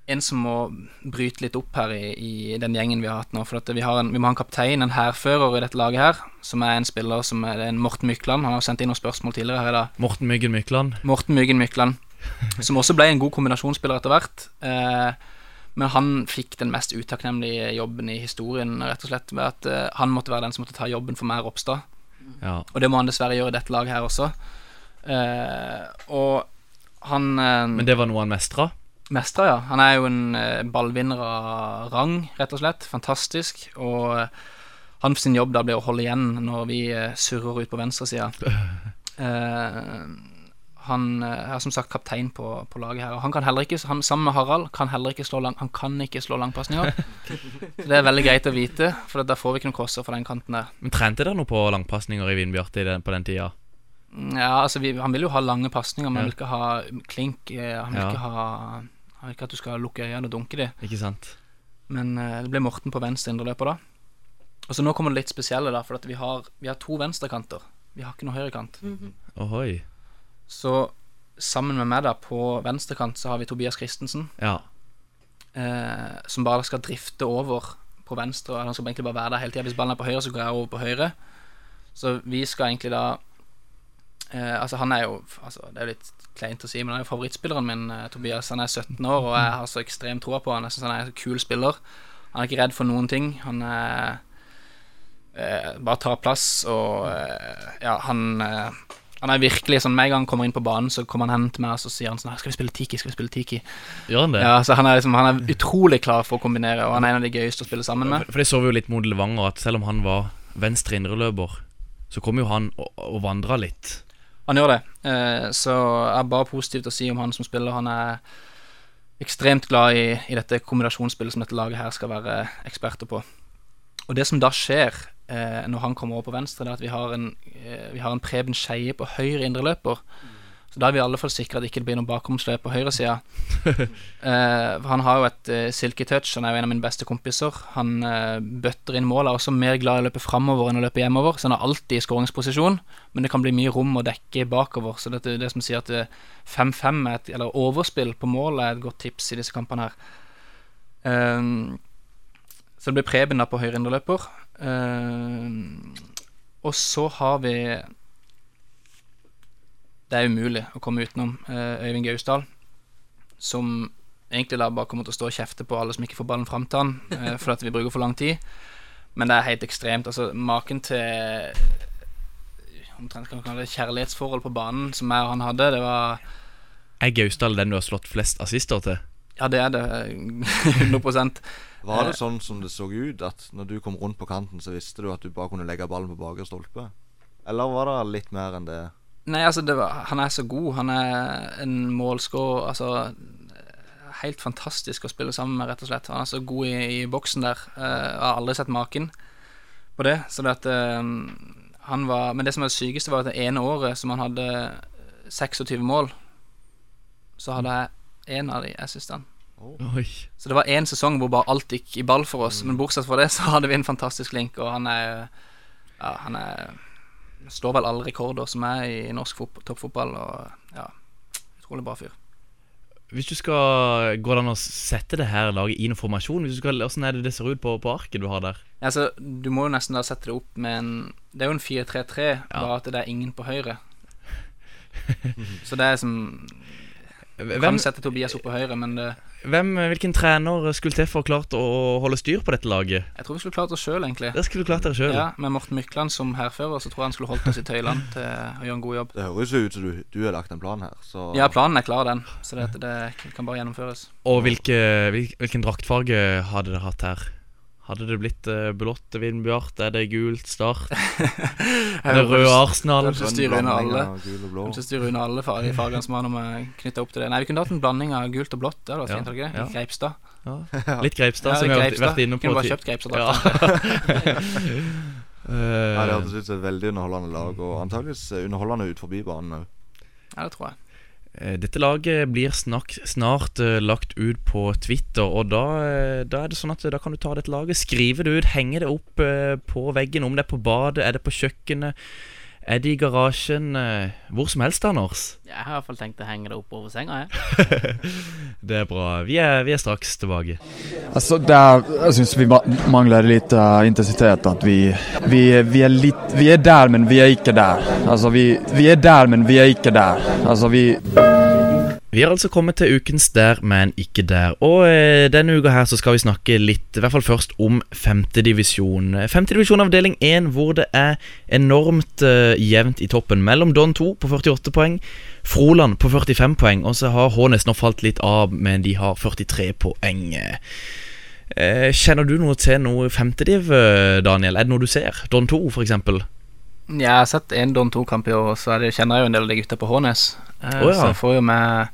en som må bryte litt opp her i, i den gjengen vi har hatt nå. For at vi, har en, vi må ha en kaptein, en hærfører i dette laget her, som er en spiller som er en Morten Mykland. Han har sendt inn noen spørsmål tidligere her i dag. Morten Myggen Mykland. Morten Myggen Mykland, som også ble en god kombinasjonsspiller etter hvert. Eh, men han fikk den mest utakknemlige jobben i historien, rett og slett, ved at eh, han måtte være den som måtte ta jobben for Mer Ropstad. Ja. Og det må han dessverre gjøre i dette laget her også. Eh, og han eh, Men det var noe han mestra? Mestra, ja. Han er jo en eh, ballvinner av rang, rett og slett. Fantastisk. Og eh, hans jobb da blir å holde igjen når vi eh, surrer ut på venstresida. Eh, han er som sagt kaptein på, på laget her. Og han kan heller ikke, han sammen med Harald, kan heller ikke slå lang, han kan ikke slå langpasninger. Så det er veldig greit å vite, for da får vi ikke noen crosser fra den kanten der. Men Trente dere noe på langpasninger i Vindbjarte på den tida? Ja, altså vi, Han vil jo ha lange pasninger, men han vil ikke ha klink. Han vil Ja. ikke ha ikke at du skal lukke øynene og dunke de. Ikke sant? Men eh, det ble Morten på venstre indreløper da. Og så nå kommer det litt spesielle, da, for at vi har, vi har to venstrekanter. Vi har ikke noe høyrekant. Ohoi. Så sammen med meg da på venstrekant så har vi Tobias Christensen, Ja. eh, som bare skal drifte over på venstre. og Han skal egentlig bare være der hele tida. Hvis ballen er på høyre, så går jeg over på høyre. Så vi skal egentlig da eh, Altså, han er jo altså, Det er jo litt kleint å si, men han er jo favorittspilleren min, eh, Tobias. Han er 17 år, og jeg har så ekstremt troa på han. Jeg syns han er en kul spiller. Han er ikke redd for noen ting. Han er eh, bare tar plass, og eh, ja, han eh, han er virkelig sånn Med en gang han kommer inn på banen, så kommer han hen til meg og så sier han sånn «Skal vi spille Tiki? Skal vi spille Tiki? Gjør han det? Ja, så han er, liksom, han er utrolig klar for å kombinere, og han er en av de gøyeste å spille sammen med. For det så vi jo litt mot Levanger, at selv om han var venstre indreløper, så kom jo han og, og vandra litt. Han gjør det, eh, så jeg er bare positivt å si om han som spiller. Han er ekstremt glad i, i dette kombinasjonsspillet som dette laget her skal være eksperter på. Og det som da skjer eh, når han kommer over på venstre, det er at vi har en, eh, vi har en Preben Skeie på høyre indreløper. Så da er vi i alle fall sikre at det ikke blir noe bakomsløp på høyresida. uh, han har jo et uh, silketouch, han er jo en av mine beste kompiser. Han uh, bøtter inn mål, er også mer glad i å løpe framover enn å løpe hjemover. Så han er alltid i skåringsposisjon, men det kan bli mye rom å dekke bakover. Så det, det som sier at eh, 5-5, er et- eller overspill på mål, er et godt tips i disse kampene her. Uh, så det blir Preben da på høyre indreløper. Uh, Og så har vi Det er umulig å komme utenom eh, Øyvind Gausdal, som egentlig da bare kommer til å stå og kjefte på alle som ikke får ballen fram til han, eh, fordi at vi bruker for lang tid. Men det er helt ekstremt. Altså, maken til omtrent kan man kalle det kjærlighetsforhold på banen som jeg og han hadde, det var Er Gausdal den du har slått flest assister til? Ja, det er det. 100 Var det Eh, sånn som det så ut, at når du kom rundt på kanten, så visste du at du bare kunne legge ballen på bakre stolpe? Eller var det litt mer enn det? Nei, altså, det var, han er så god. Han er en målskår Altså helt fantastisk å spille sammen med, rett og slett. Han er så god i, i boksen der. Uh, jeg har aldri sett maken på det. Så det at uh, han var Men det som var det sykeste, var at det ene året som han hadde 26 mål, så hadde jeg én av de assistene. Oi. Så det var én sesong hvor bare alt gikk i ball for oss. Men bortsett fra det så hadde vi en fantastisk link, og han er Ja, han er Slår vel alle rekorder som er i norsk toppfotball, og ja Utrolig bra fyr. Hvis du skal Går det an å sette det her laget i noen formasjon? Hvis du skal, Hvordan er det det ser ut på, på arket du har der? Altså, du må jo nesten da sette det opp med en Det er jo en 4-3-3, bare at det er ingen på høyre. Så det er som Hvem, kan sette Tobias opp på høyre, men det, hvem, hvilken trener skulle til for å klart å holde styr på dette laget? jeg tror vi skulle klart oss sjøl, egentlig. Det skulle du klart dere selv. Ja, Med Morten Mykland som hærfører, så tror jeg han skulle holdt oss i tøylene til å gjøre en god jobb. Det høres jo ut som du, du har lagt en plan her. Så Ja, planen er klar, den. Så det, det kan bare gjennomføres. Og hvilke, hvil- hvilken draktfarge hadde dere hatt her? Hadde det blitt uh, blått Vindbjart? Er det gult Start? Det røde Arsenal? Kanskje en styre under blanding alle. blå. Kanskje styre under alle fargene som har knytta opp til det. Nei, vi kunne hatt en blanding av gult og blått. Det hadde vært fint, ikke? ja. Greipstad. Ja. Litt Greipstad, Ja, som vi har vært, inne på. Kunne bare kjøpt Greipstad. Ja. Nei, det hadde hørtes ut som et veldig underholdende lag, og antageligvis eh, underholdende ut forbi banen òg. Ja, det tror jeg. Eh, Dette laget blir snak, snart uh, lagt ut på Twitter, og da, uh, da er det sånn at eh, da kan du ta dette laget, skrive det ut, henge det opp uh, på veggen, om det er på badet, er det på kjøkkenet, er det i garasjen, eh, hvor som helst, Anders. Jeg har i hvert fall tenkt å henge det opp over senga, jeg. Det er bra. Vi er, vi er straks tilbake. Altså, der, jeg syns vi mangler litt lite eh, intensitet. At vi, vi, vi, er litt vi er der, men vi er ikke der. Altså, vi, vi er der, men vi er ikke der. Altså, vi... Vi har altså kommet til ukens Der, men ikke der. Og eh, denne uka her så skal vi snakke litt, i hvert fall først, om femtedivisjon. Femtedivisjon avdeling 1, hvor det er enormt eh, jevnt i toppen. Mellom Don 2 på 48 poeng, Froland på 45 poeng, og så har Hånes nå falt litt av, men de har 43 poeng. Eh, kjenner du noe til noe femtediv, eh, Daniel? Er det noe du ser? Don 2, for eksempel? Jeg har sett én Don 2-kamp i år, og så det, kjenner jeg jo en del av de gutta på Hånes. Eh, oh, ja. Så jeg får jo med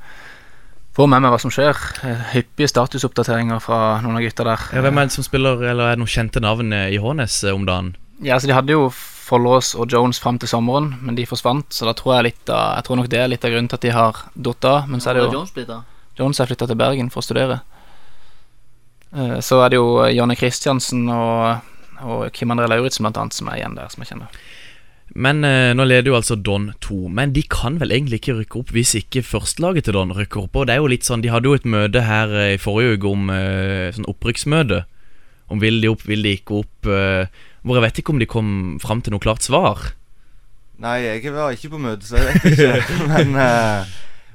Får med meg hva som skjer. Eh, Hyppige statusoppdateringer fra noen av gutta der. Ja, hvem er det som spiller, eller er det noen kjente navn eh, i Hånes eh, om dagen? Ja, altså De hadde jo Follås og Jones fram til sommeren, men de forsvant. Så da tror jeg litt av Jeg tror nok det er litt av grunnen til at de har datt av. Men så er det jo Jones har? Jones flytta til Bergen for å studere. Eh, Så er det jo Jonny Christiansen og, og Kim André Lauritzen blant annet som er igjen der, som jeg kjenner. Men eh, nå leder jo altså Don 2. Men de kan vel egentlig ikke rykke opp hvis ikke førstelaget til Don rykker opp. Og det er jo litt sånn, De hadde jo et møte her eh, i forrige uke om eh, sånn opprykksmøte. Om vil de opp, vil de ikke opp. eh, hvor jeg vet ikke om de kom fram til noe klart svar. Nei, jeg var ikke på møte, så jeg vet ikke. Men eh,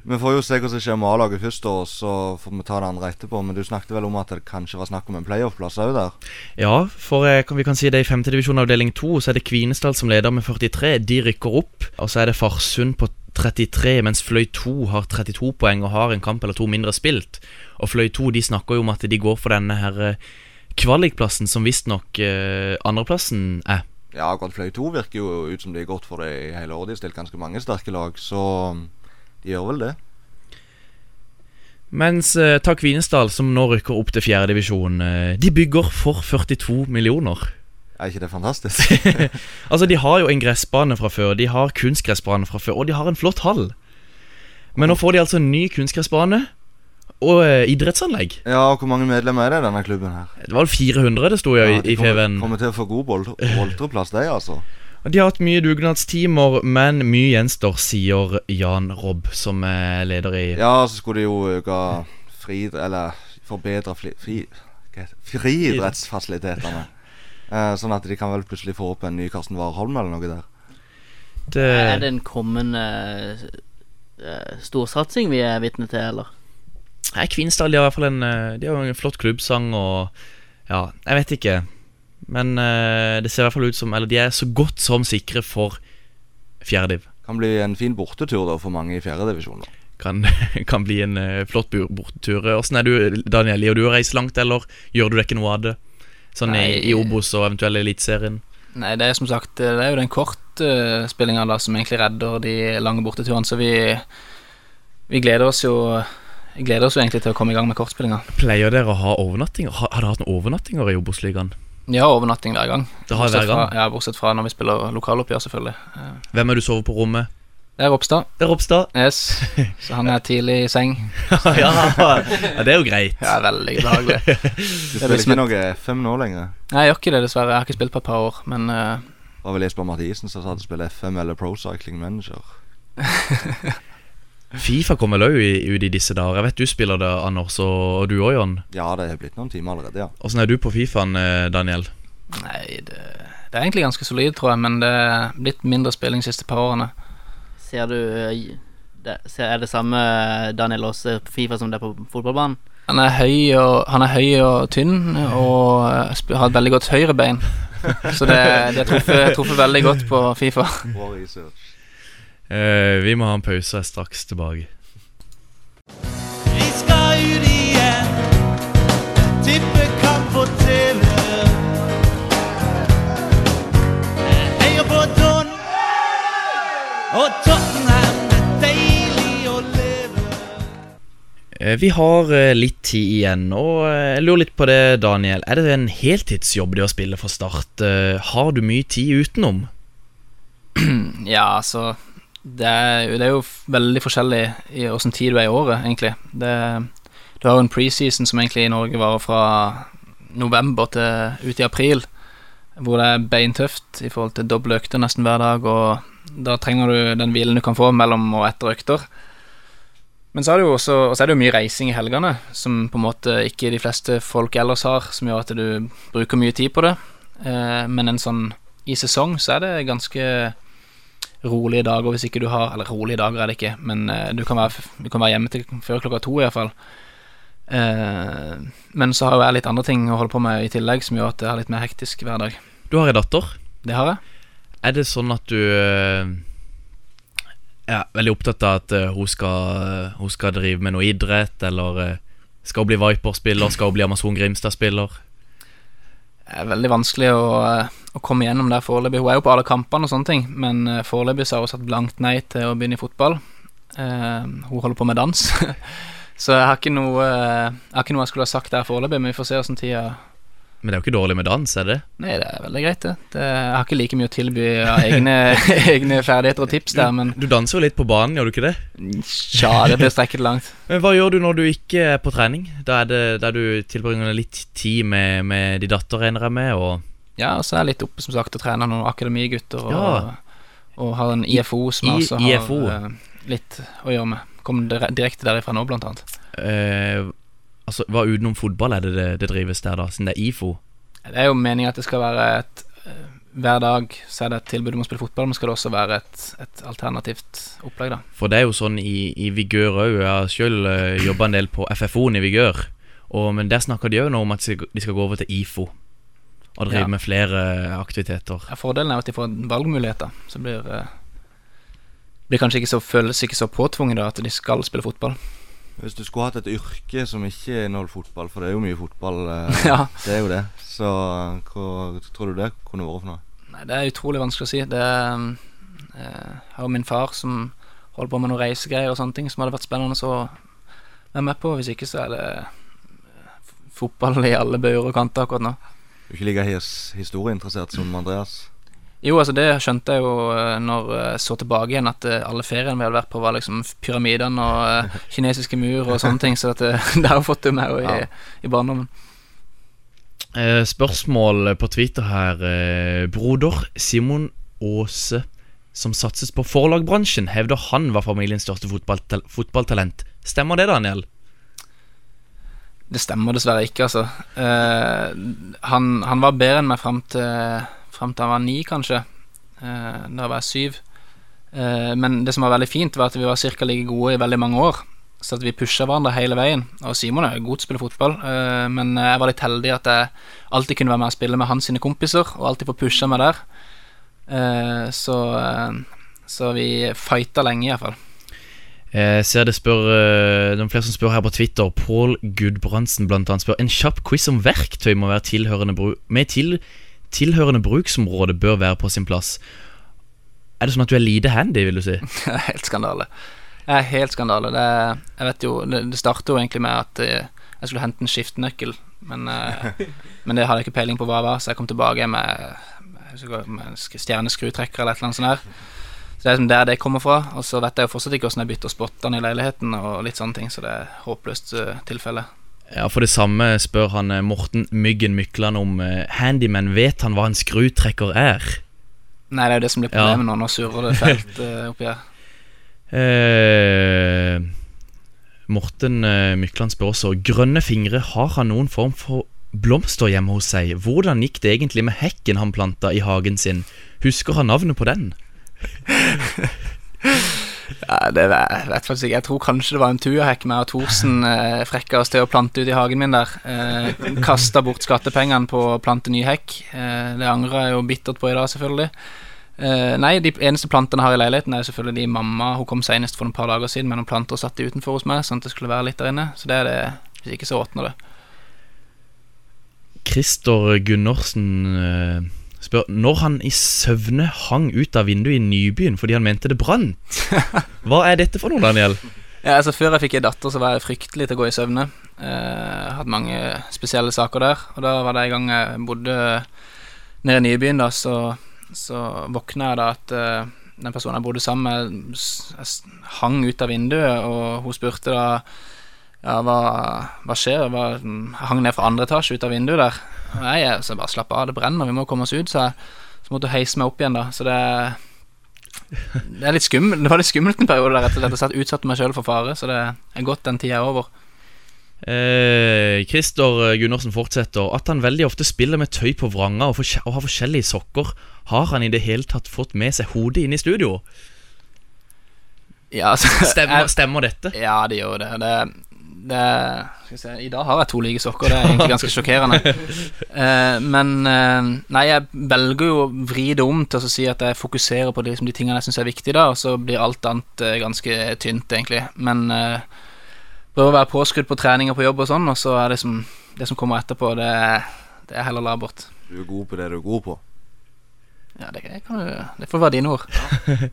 vi får jo se hva som skjer med A-laget først, og så får vi ta det andre etterpå. Men du snakket vel om at det kanskje var snakk om en playoff-plass òg der? Ja, for eh, vi kan si det i femtedivisjon avdeling 2 så er det Kvinesdal som leder med 43. De rykker opp. Og så er det Farsund på 33, mens Fløy 2 har 32 poeng og har en kamp eller to mindre spilt. Og Fløy 2 de snakker jo om at de går for denne her eh, kvalikplassen som visstnok eh, andreplassen er. Ja, akkurat Fløy 2 virker jo ut som de har gått for det i hele år. De har stilt ganske mange sterke lag, så de gjør vel det. Mens uh, Takk Vinesdal, som nå rykker opp til fjerdedivisjon, uh, de bygger for 42 millioner. Er ikke det fantastisk? Altså, de har jo en gressbane fra før, de har kunstgressbane fra før, og de har en flott hall. Men nå får de altså en ny kunstgressbane og uh, idrettsanlegg. ja, og hvor mange medlemmer er det i denne klubben her? Det var vel 400 det sto jo Ja, i, i kommer, FVN. kommer til å få god bold- boltreplass, de, altså. De har hatt mye dugnadstimer, men mye gjenstår, sier Jan Robb, som er leder i Ja, så skulle de jo øke fri... Eller forbedre fri... fri det? friidrettsfasilitetene. Eh, sånn at de kan vel plutselig få opp en ny Karsten Warholm eller noe der. Er det en kommende uh, storsatsing vi er vitne til, eller? Nei, Kvinesdal de har i hvert fall en eh, De har en flott klubbsang og Ja, jeg vet ikke. Men eh, det ser i hvert fall ut som Eller de er så godt som sikre for fjerdediv. Kan bli en fin bortetur da for mange i fjerdedivisjon. Kan, kan bli en eh, flott bortetur. Åssen er du, Daniel? Liker du å reise langt, eller gjør du deg ikke noe av det? Sånn i, Nei. i Obos og eventuelt Eliteserien? Nei, det er som sagt Det er jo den kortspillinga uh, som egentlig redder de lange borteturene, så vi Vi gleder oss jo Gleder oss jo egentlig til å komme i gang med kortspillinga. Pleier dere å ha overnattinger? Har, har dere hatt noen overnattinger i Obos-ligaen? Har overnatting hver gang. Det har Bortsett hver gang? Fra, ja, bortsett fra når vi spiller lokaloppgjør, selvfølgelig. Hvem er du sover på rommet? Det er Ropstad. Det er Ropstad. Yes. Så han er tidlig i seng. ja, ja, det er jo greit. Ja, veldig behagelig. Du spiller blir ikke noe FM nå lenger? Nei, jeg gjør ikke det, dessverre. Jeg har ikke spilt på et par år, men uh... Det var vel Jesper Mathisen som sa at spille FM eller Pro Cycling Manager. Fifa kommer vel òg ut i disse dager. Jeg vet du spiller det, Anders, og, du òg, Jon. Ja, det har blitt noen timer allerede, ja. Åssen er du på Fifaen, eh, Daniel? Nei, det, det er egentlig ganske solid, tror jeg, men det er blitt mindre spilling de siste par årene. Ser du eh, det, Er det samme Daniel Aase på Fifa som det er på fotballbanen? Han er høy og, han er høy og tynn og eh, har et veldig godt høyrebein. Så det, det truffer, truffer veldig godt på Fifa. Bra research. Eh, vi må ha en pause, og er straks tilbake. Vi skal ut igjen. Tippekamp på TV. Heia på Don og Tottenham. Det er deilig å leve. Eh, Vi har eh, litt tid igjen, og eh, jeg lurer litt på det, Daniel. Er det en heltidsjobb det å spille for Start? Eh, Har du mye tid utenom? Ja, altså det er, det er jo veldig forskjellig i åssen tid du er i året, egentlig. Det, du har jo en preseason som egentlig i Norge varer fra november til ut i april, hvor det er beintøft i forhold til doble økter nesten hver dag, og da trenger du den hvilen du kan få mellom og etter økter. Men så er det jo også og så er det jo mye reising i helgene, som på en måte ikke de fleste folk ellers har, som gjør at du bruker mye tid på det. Eh, men en sånn i sesong så er det ganske rolige dager hvis ikke du har Eller rolige dager er det ikke, men eh, du, kan være, du kan være hjemme til før klokka to iallfall. Uh, men så har jo jeg litt andre ting å holde på med i tillegg, som gjør at det er litt mer hektisk hver dag. Du har ei datter. Det har jeg. Er det sånn at du eh, er veldig opptatt av at eh, hun, skal, hun skal drive med noe idrett, eller eh, skal hun bli Viper-spiller, skal hun bli Amazon Grimstad-spiller? Er veldig vanskelig å, å komme gjennom der foreløpig. Hun er jo på alle kampene og sånne ting, men eh, foreløpig har hun sagt blankt nei til å begynne i fotball. Uh, hun holder på med dans. så jeg har noe eh, Jeg har ikke noe jeg skulle ha sagt der foreløpig, men vi får se åssen tida Men det er jo ikke dårlig med dans, er det? Nei, det er veldig greit, det. det jeg har ikke like mye å tilby av egne, egne ferdigheter og tips der, men Du danser jo litt på banen, gjør du ikke det? Tja, det blir strekket langt. Men hva gjør du når du ikke er på trening? Da er det der du tilbringer litt tid med, med de datter, regner jeg med, og Ja, og så er jeg litt oppe, som sagt, og trener noen akademigutter, og, Ja. og har en IFO som jeg I- også har IFO. eh, litt å gjøre med. Kom direkte derifra nå, blant annet. eh, Altså, hva utenom fotball er det det, det drives der, da? Siden det er IFO? Det er jo meningen at det skal være et eh, Hver dag så er det et tilbud om å spille fotball, men skal det også være et, et alternativt opplegg, da. For det er jo sånn i, i Vigør òg. Jeg har sjøl uh, jobba en del på FFO-en i Vigør. Og, men der snakker de òg nå om at de skal- gå over til IFO. Og drive Ja. med flere aktiviteter. Ja, fordelen er at de får valgmuligheter. Så blir eh, blir kanskje ikke så føles ikke så påtvunget da at de skal spille fotball. Hvis du skulle hatt et yrke som ikke inneholder fotball, for det er jo mye fotball, eh, Ja. det er jo det, så hva tror du det kunne vært for noe? Nei, det er utrolig vanskelig å si. Det eh, har jo min far som holder på med noen reisegreier og sånne ting som hadde vært spennende å være med på. Hvis ikke så er det eh, fotball i alle bøyer og kanter akkurat nå. Du er ikke like his historieinteressert som Andreas? Jo, altså det skjønte jeg jo eh, når jeg så tilbake igjen, at eh, alle feriene vi hadde vært på, var liksom pyramidene og eh, kinesiske mur og sånne ting. Så eh, det har jo fått det med i, Ja. i barndommen. Eh, spørsmål på Twitter her. Eh, broder Simon Aase, som satses på forlagbransjen, hevder han var familiens største fotballtal fotballtalent. Stemmer det, Daniel? Det stemmer dessverre ikke, altså. Eh, han, han var bedre enn meg fram til, fram til han var ni, kanskje. Eh, da var jeg syv. Eh, men det som var veldig fint, var at vi var ca. like gode i veldig mange år. Så at vi pusha hverandre hele veien. Og Simon er jo god til å spille fotball, eh, men jeg var litt heldig at jeg alltid kunne være med og spille med hans sine kompiser, og alltid få pusha meg der. Så, så vi fighta lenge, iallfall. Jeg ser det spør noen er flere som spør her på Twitter. Pål Gudbrandsen blant annet spør En kjapp quiz om verktøy må være tilhørende bru med til, tilhørende bruksområde bør være på sin plass. Er det sånn at du er lite handy, vil du si? Det helt skandale. Det er helt skandale. Det, jeg vet jo, det, det startet jo egentlig med at eh, jeg skulle hente en skiftenøkkel, men, eh, men det hadde jeg ikke peiling på hva det var, så jeg kom tilbake med, med stjerneskrutrekker eller et eller annet sånt her. Så det er liksom der det kommer fra. Og så vet jeg jo fortsatt ikke hvordan jeg bytter spottene i leiligheten og litt sånne ting, så det er håpløst eh, tilfelle. Ja, For det samme spør han eh, Morten Myggen Mykland om eh, handyman. Vet han hva en skrutrekker er? Nei, det er jo det som blir Ja. problemet nå. Nå surrer det fælt eh, oppi her. Eh, Morten Mykland spør også Grønne fingre, har han noen form for blomster hjemme hos seg? Hvordan gikk det egentlig med hekken han planta i hagen sin? Husker han navnet på den? Ja, det vet faktisk ikke. Jeg tror kanskje det var en tuahekk med at Thorsen eh, frekka oss til å plante ut i hagen min der. Eh, Kasta bort skattepengene på å plante ny hekk. Eh, det angrer jeg jo bittert på i dag, selvfølgelig. Eh, nei, de eneste plantene jeg har i leiligheten, er selvfølgelig de mamma Hun kom senest for et par dager siden med noen planter og satte de utenfor hos meg, sånn at det skulle være litt der inne. Så det er det. Hvis ikke så åpner det. Christer Gundersen eh, spør Når han i søvne hang ut av vinduet i Nybyen fordi han mente det brant. Hva er dette for noe, Daniel? Ja, altså Før jeg fikk ei datter, så var jeg fryktelig til å gå i søvne. Eh, hadde mange spesielle saker der. Og da var det en gang jeg bodde nede i Nybyen, da, så, så våkna jeg da at eh, den personen jeg bodde sammen med, hang ut av vinduet, og hun spurte da ja, hva, hva skjer? Hva, jeg hang ned fra andre etasje ut av vinduet der. Nei, så jeg bare slapp av, det brenner, vi må komme oss ut, Så, jeg. Så måtte hun heise meg opp igjen, da. Så det det er litt skummelt Det var litt skummelt en periode der, rett og slett. Jeg utsatte meg sjøl for fare, så det er godt den tida er over. Eh, Christer Gundersen fortsetter at han veldig ofte spiller med tøy på vranga og, og har forskjellige sokker. Har han i det hele tatt fått med seg hodet inn i studio? Ja, altså, Stemmer, jeg- stemmer dette? Ja, det gjør det. det, det skal se, I dag har jeg to like sokker, det er egentlig ganske sjokkerende. Eh, men eh, nei, jeg velger jo å vri det om til å si at jeg fokuserer på de, liksom, de tingene jeg syns er viktige, da, og så blir alt annet eh, ganske tynt, egentlig. Men eh, prøver å være påskrudd på trening og på jobb og sånn, og så er det som, det som kommer etterpå, det, det er heller labert. Du er god på det du er god på. Ja, det, kan du, det får være dine ord.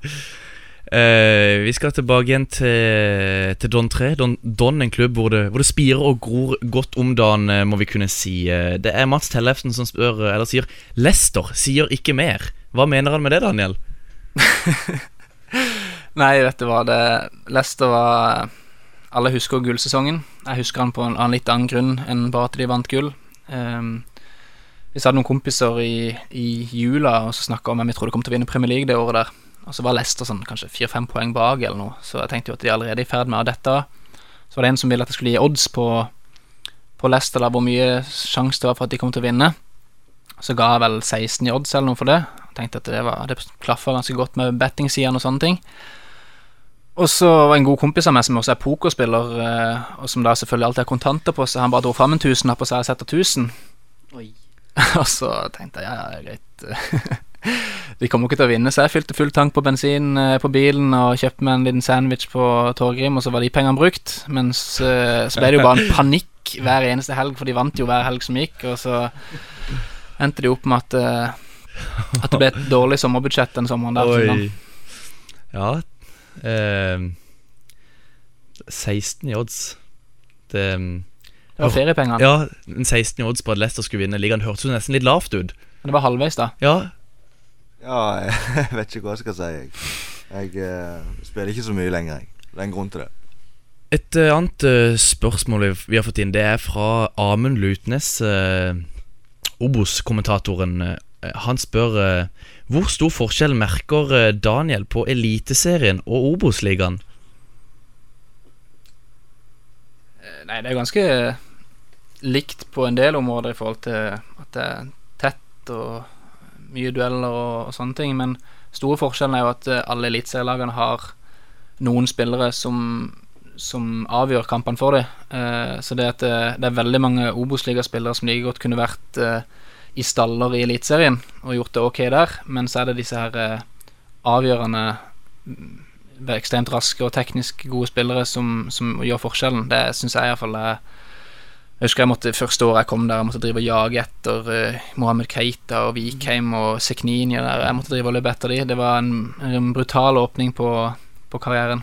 Eh, vi skal tilbake igjen til, til Don 3. Don, Don, en klubb hvor det, hvor det spirer og gror godt om dagen, eh, må vi kunne si. Eh, Det er Mats Tellefsen som spør, eller sier Lester sier ikke mer. Hva mener han med det, Daniel? Nei, vet du hva, det Lester var Alle husker gullsesongen. Jeg husker han på en en, litt annen grunn enn bare at de vant gull. Um, vi hadde noen kompiser i, i jula og så snakka om hvem vi trodde kom til å vinne Premier League det året der. Og så var Leicester sånn kanskje fire-fem poeng bak eller noe, så jeg tenkte jo at de er allerede i ferd med å dette. Så var det en som ville at jeg skulle gi odds på, på Leicester, da, hvor mye sjanse det var for at de kom til å vinne. Så ga jeg vel 16 i odds eller noe for det. Jeg tenkte at det, var, det klaffa ganske godt med bettingsidene og sånne ting. Og så var en god kompis av meg som også er pokerspiller, eh, og som da selvfølgelig alltid har kontanter på seg. Han bare dro fram en tusenlapp og sa jeg setter 1000. Oi. og så tenkte jeg ja, ja, greit. De kommer ikke til å vinne, så jeg fylte full tank på bensin eh, på bilen og kjøpte meg en liten sandwich på Torgrim, og så var de pengene brukt. Mens eh, så ble det jo bare en panikk hver eneste helg, for de vant jo hver helg som gikk, og så endte de opp med at eh, At det ble et dårlig sommerbudsjett den sommeren der. Oi. Ja eh, 16 i odds. Det, Det var feriepengene. Ja, en 16 i odds på at Leicester skulle vinne ligaen hørtes jo nesten litt lavt ut. Men det var halvveis, da. Ja, Ja, jeg vet ikke hva jeg skal si. Jeg, jeg eh, spiller ikke så mye lenger, jeg. Det er en grunn til det. Et uh, annet uh, spørsmål vi, har fått inn, det er fra Amund Lutnes, uh, Obos-kommentatoren. Han spør hvor stor forskjell merker Daniel på Eliteserien og Obos-ligaen? Eh, Nei, det er ganske likt på en del områder i forhold til at det er tett og mye dueller og, og sånne ting, men store forskjellen er jo at eh, alle eliteserielagene har noen spillere som, som avgjør kampene for dem. Eh, så det, at det, det er veldig mange Obos-ligaspillere som like godt kunne vært eh, i staller i Eliteserien og gjort det ok der, men så er det disse her eh, avgjørende mm, ekstremt raske og teknisk gode spillere som, som gjør forskjellen. Det syns jeg iallfall er jeg husker jeg måtte, Første året jeg kom der, jeg måtte drive og jage etter uh, Mohammed Keita og Vikheim og Seknini. Der. Jeg måtte drive og løpe etter de. Det var en, en brutal åpning på, på karrieren.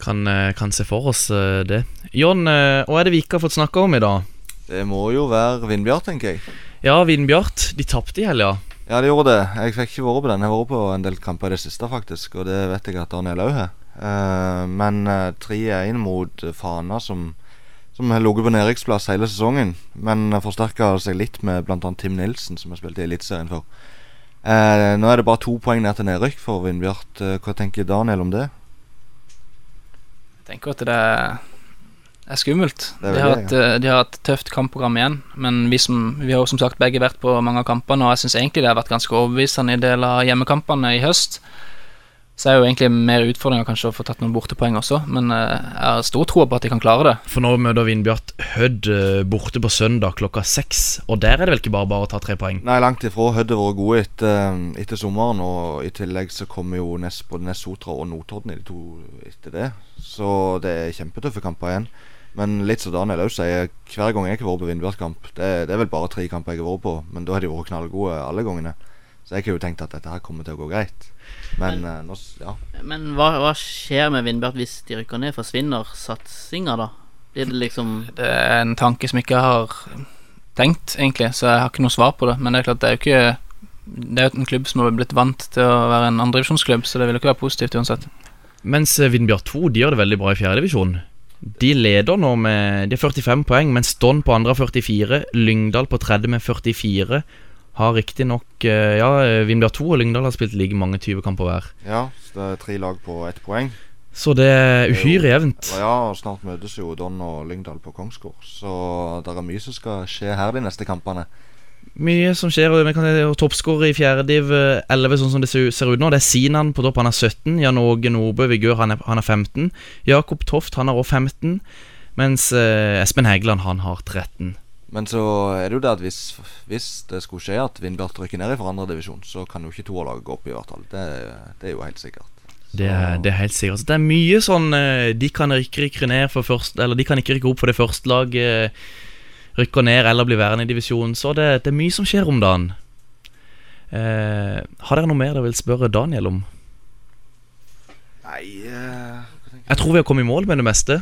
Kan, eh, kan se for oss uh, det. John, uh, hva er det vi ikke har fått snakka om i dag? Det må jo være Vindbjart, tenker jeg. Ja, Vindbjart. De tapte i helga. Ja, de gjorde det. Jeg fikk ikke vært på den. Jeg har vært på en del kamper i det siste, faktisk. Og det vet jeg at Daniel òg har. Uh, men uh, 3-1 mot Fana, som som har ligget på nedrykksplass hele sesongen, men forsterka seg litt med bl.a. Tim Nilsen, som har spilt i Eliteserien for. Eh, nå er det bare to poeng ned til nedrykk for Vindbjart. Eh, hva tenker Daniel om det? Jeg tenker at det er skummelt. Det er de, har vel et, eh, de har et tøft kampprogram igjen, men vi, som, vi har jo som sagt begge vært på mange av kampene, og jeg syns egentlig det har vært ganske overbevisende i del av hjemmekampene i høst. Så er jo egentlig mer utfordringer kanskje å få tatt noen bortepoeng også, men eh, jeg har stor tro på at de kan klare det. For nå møter Vindbjart Hødd eh, borte på søndag klokka seks. Og der er det vel ikke bare bare å ta tre poeng? Nei, langt ifra. Hødd har vært gode etter, etter sommeren, og i tillegg så kommer jo nest, både Nessotra og Notodden i de to etter det. Så det er kjempetøffe kamper igjen. Men litt som Daniel òg sier, hver gang jeg har vært på Vindbjart-kamp det, det er vel bare tre kamper jeg har vært på, men da har de vært knallgode alle gangene. Så jeg har jo tenkt at dette her kommer til å gå greit. Men, Men- eh, nå, ja. Men hva, hva skjer med Vindbjart hvis de rykker ned? Forsvinner satsinga, da? Blir det liksom Det er en tanke som jeg ikke har tenkt, egentlig, så jeg har ikke noe svar på det. Men det er klart, det er jo ikke Det er jo en klubb som har blitt vant til å være en andredivisjonsklubb, så det vil jo ikke være positivt uansett. Mens eh, Vindbjart 2 de gjør det veldig bra i fjerdedivisjon. De leder nå med De har 45 poeng, mens Don på andre har 44. Lyngdal på tredje med 44. Har riktignok Ja, Vindbjørn 2 og Lyngdal har spilt like mange 20-kamper hver. ja, så det er tre lag på ett poeng. Så det er uhyre jevnt. Ja, og snart møtes jo Don og Lyngdal på Kongsgård. Så det er mye som skal skje her de neste kampene. Mye som skjer. og vi kan Toppskårer i fjerdediv eh, 11, sånn som det ser ut nå. Det er Sinan på topp, han er 17. Jan Åge Nordbø Vigør, han er, han er 15. Jakob Toft, han er også 15. Mens eh, Espen Hegeland, han har 13. Men så er det jo det at hvis, hvis det skulle skje at Vindbjart rykker ned fra andredivisjon, så kan jo ikke toerlaget gå opp, i hvert fall. Det, det er jo helt sikkert. Det er, det er helt sikkert. Så det er mye sånn eh, De kan ikke rykke ned for først Eller de kan ikke rykke opp for det første laget. Rykker ned eller blir værende i divisjonen. Så det, det er mye som skjer om dagen. Eh, har dere noe mer dere vil spørre Daniel om? Nei eh, Jeg tror vi har kommet i mål med det meste.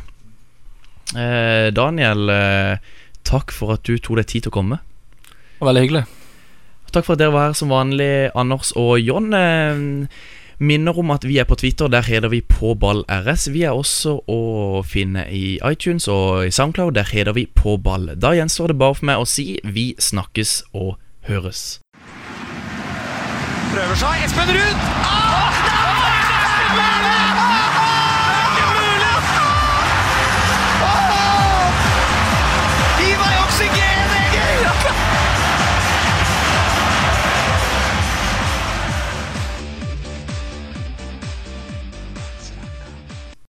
Eh, Daniel, eh, takk for at du tok deg tid til å komme. Veldig hyggelig. Takk for at dere var her som vanlig, Anders og John. Eh, minner om at vi er på Twitter. Der heter vi På ball RS. Vi er også å finne i iTunes og i Soundcloud. Der heter vi På ball. Da gjenstår det bare for meg å si vi snakkes og høres. Prøver seg. Espen Ruud! Ah!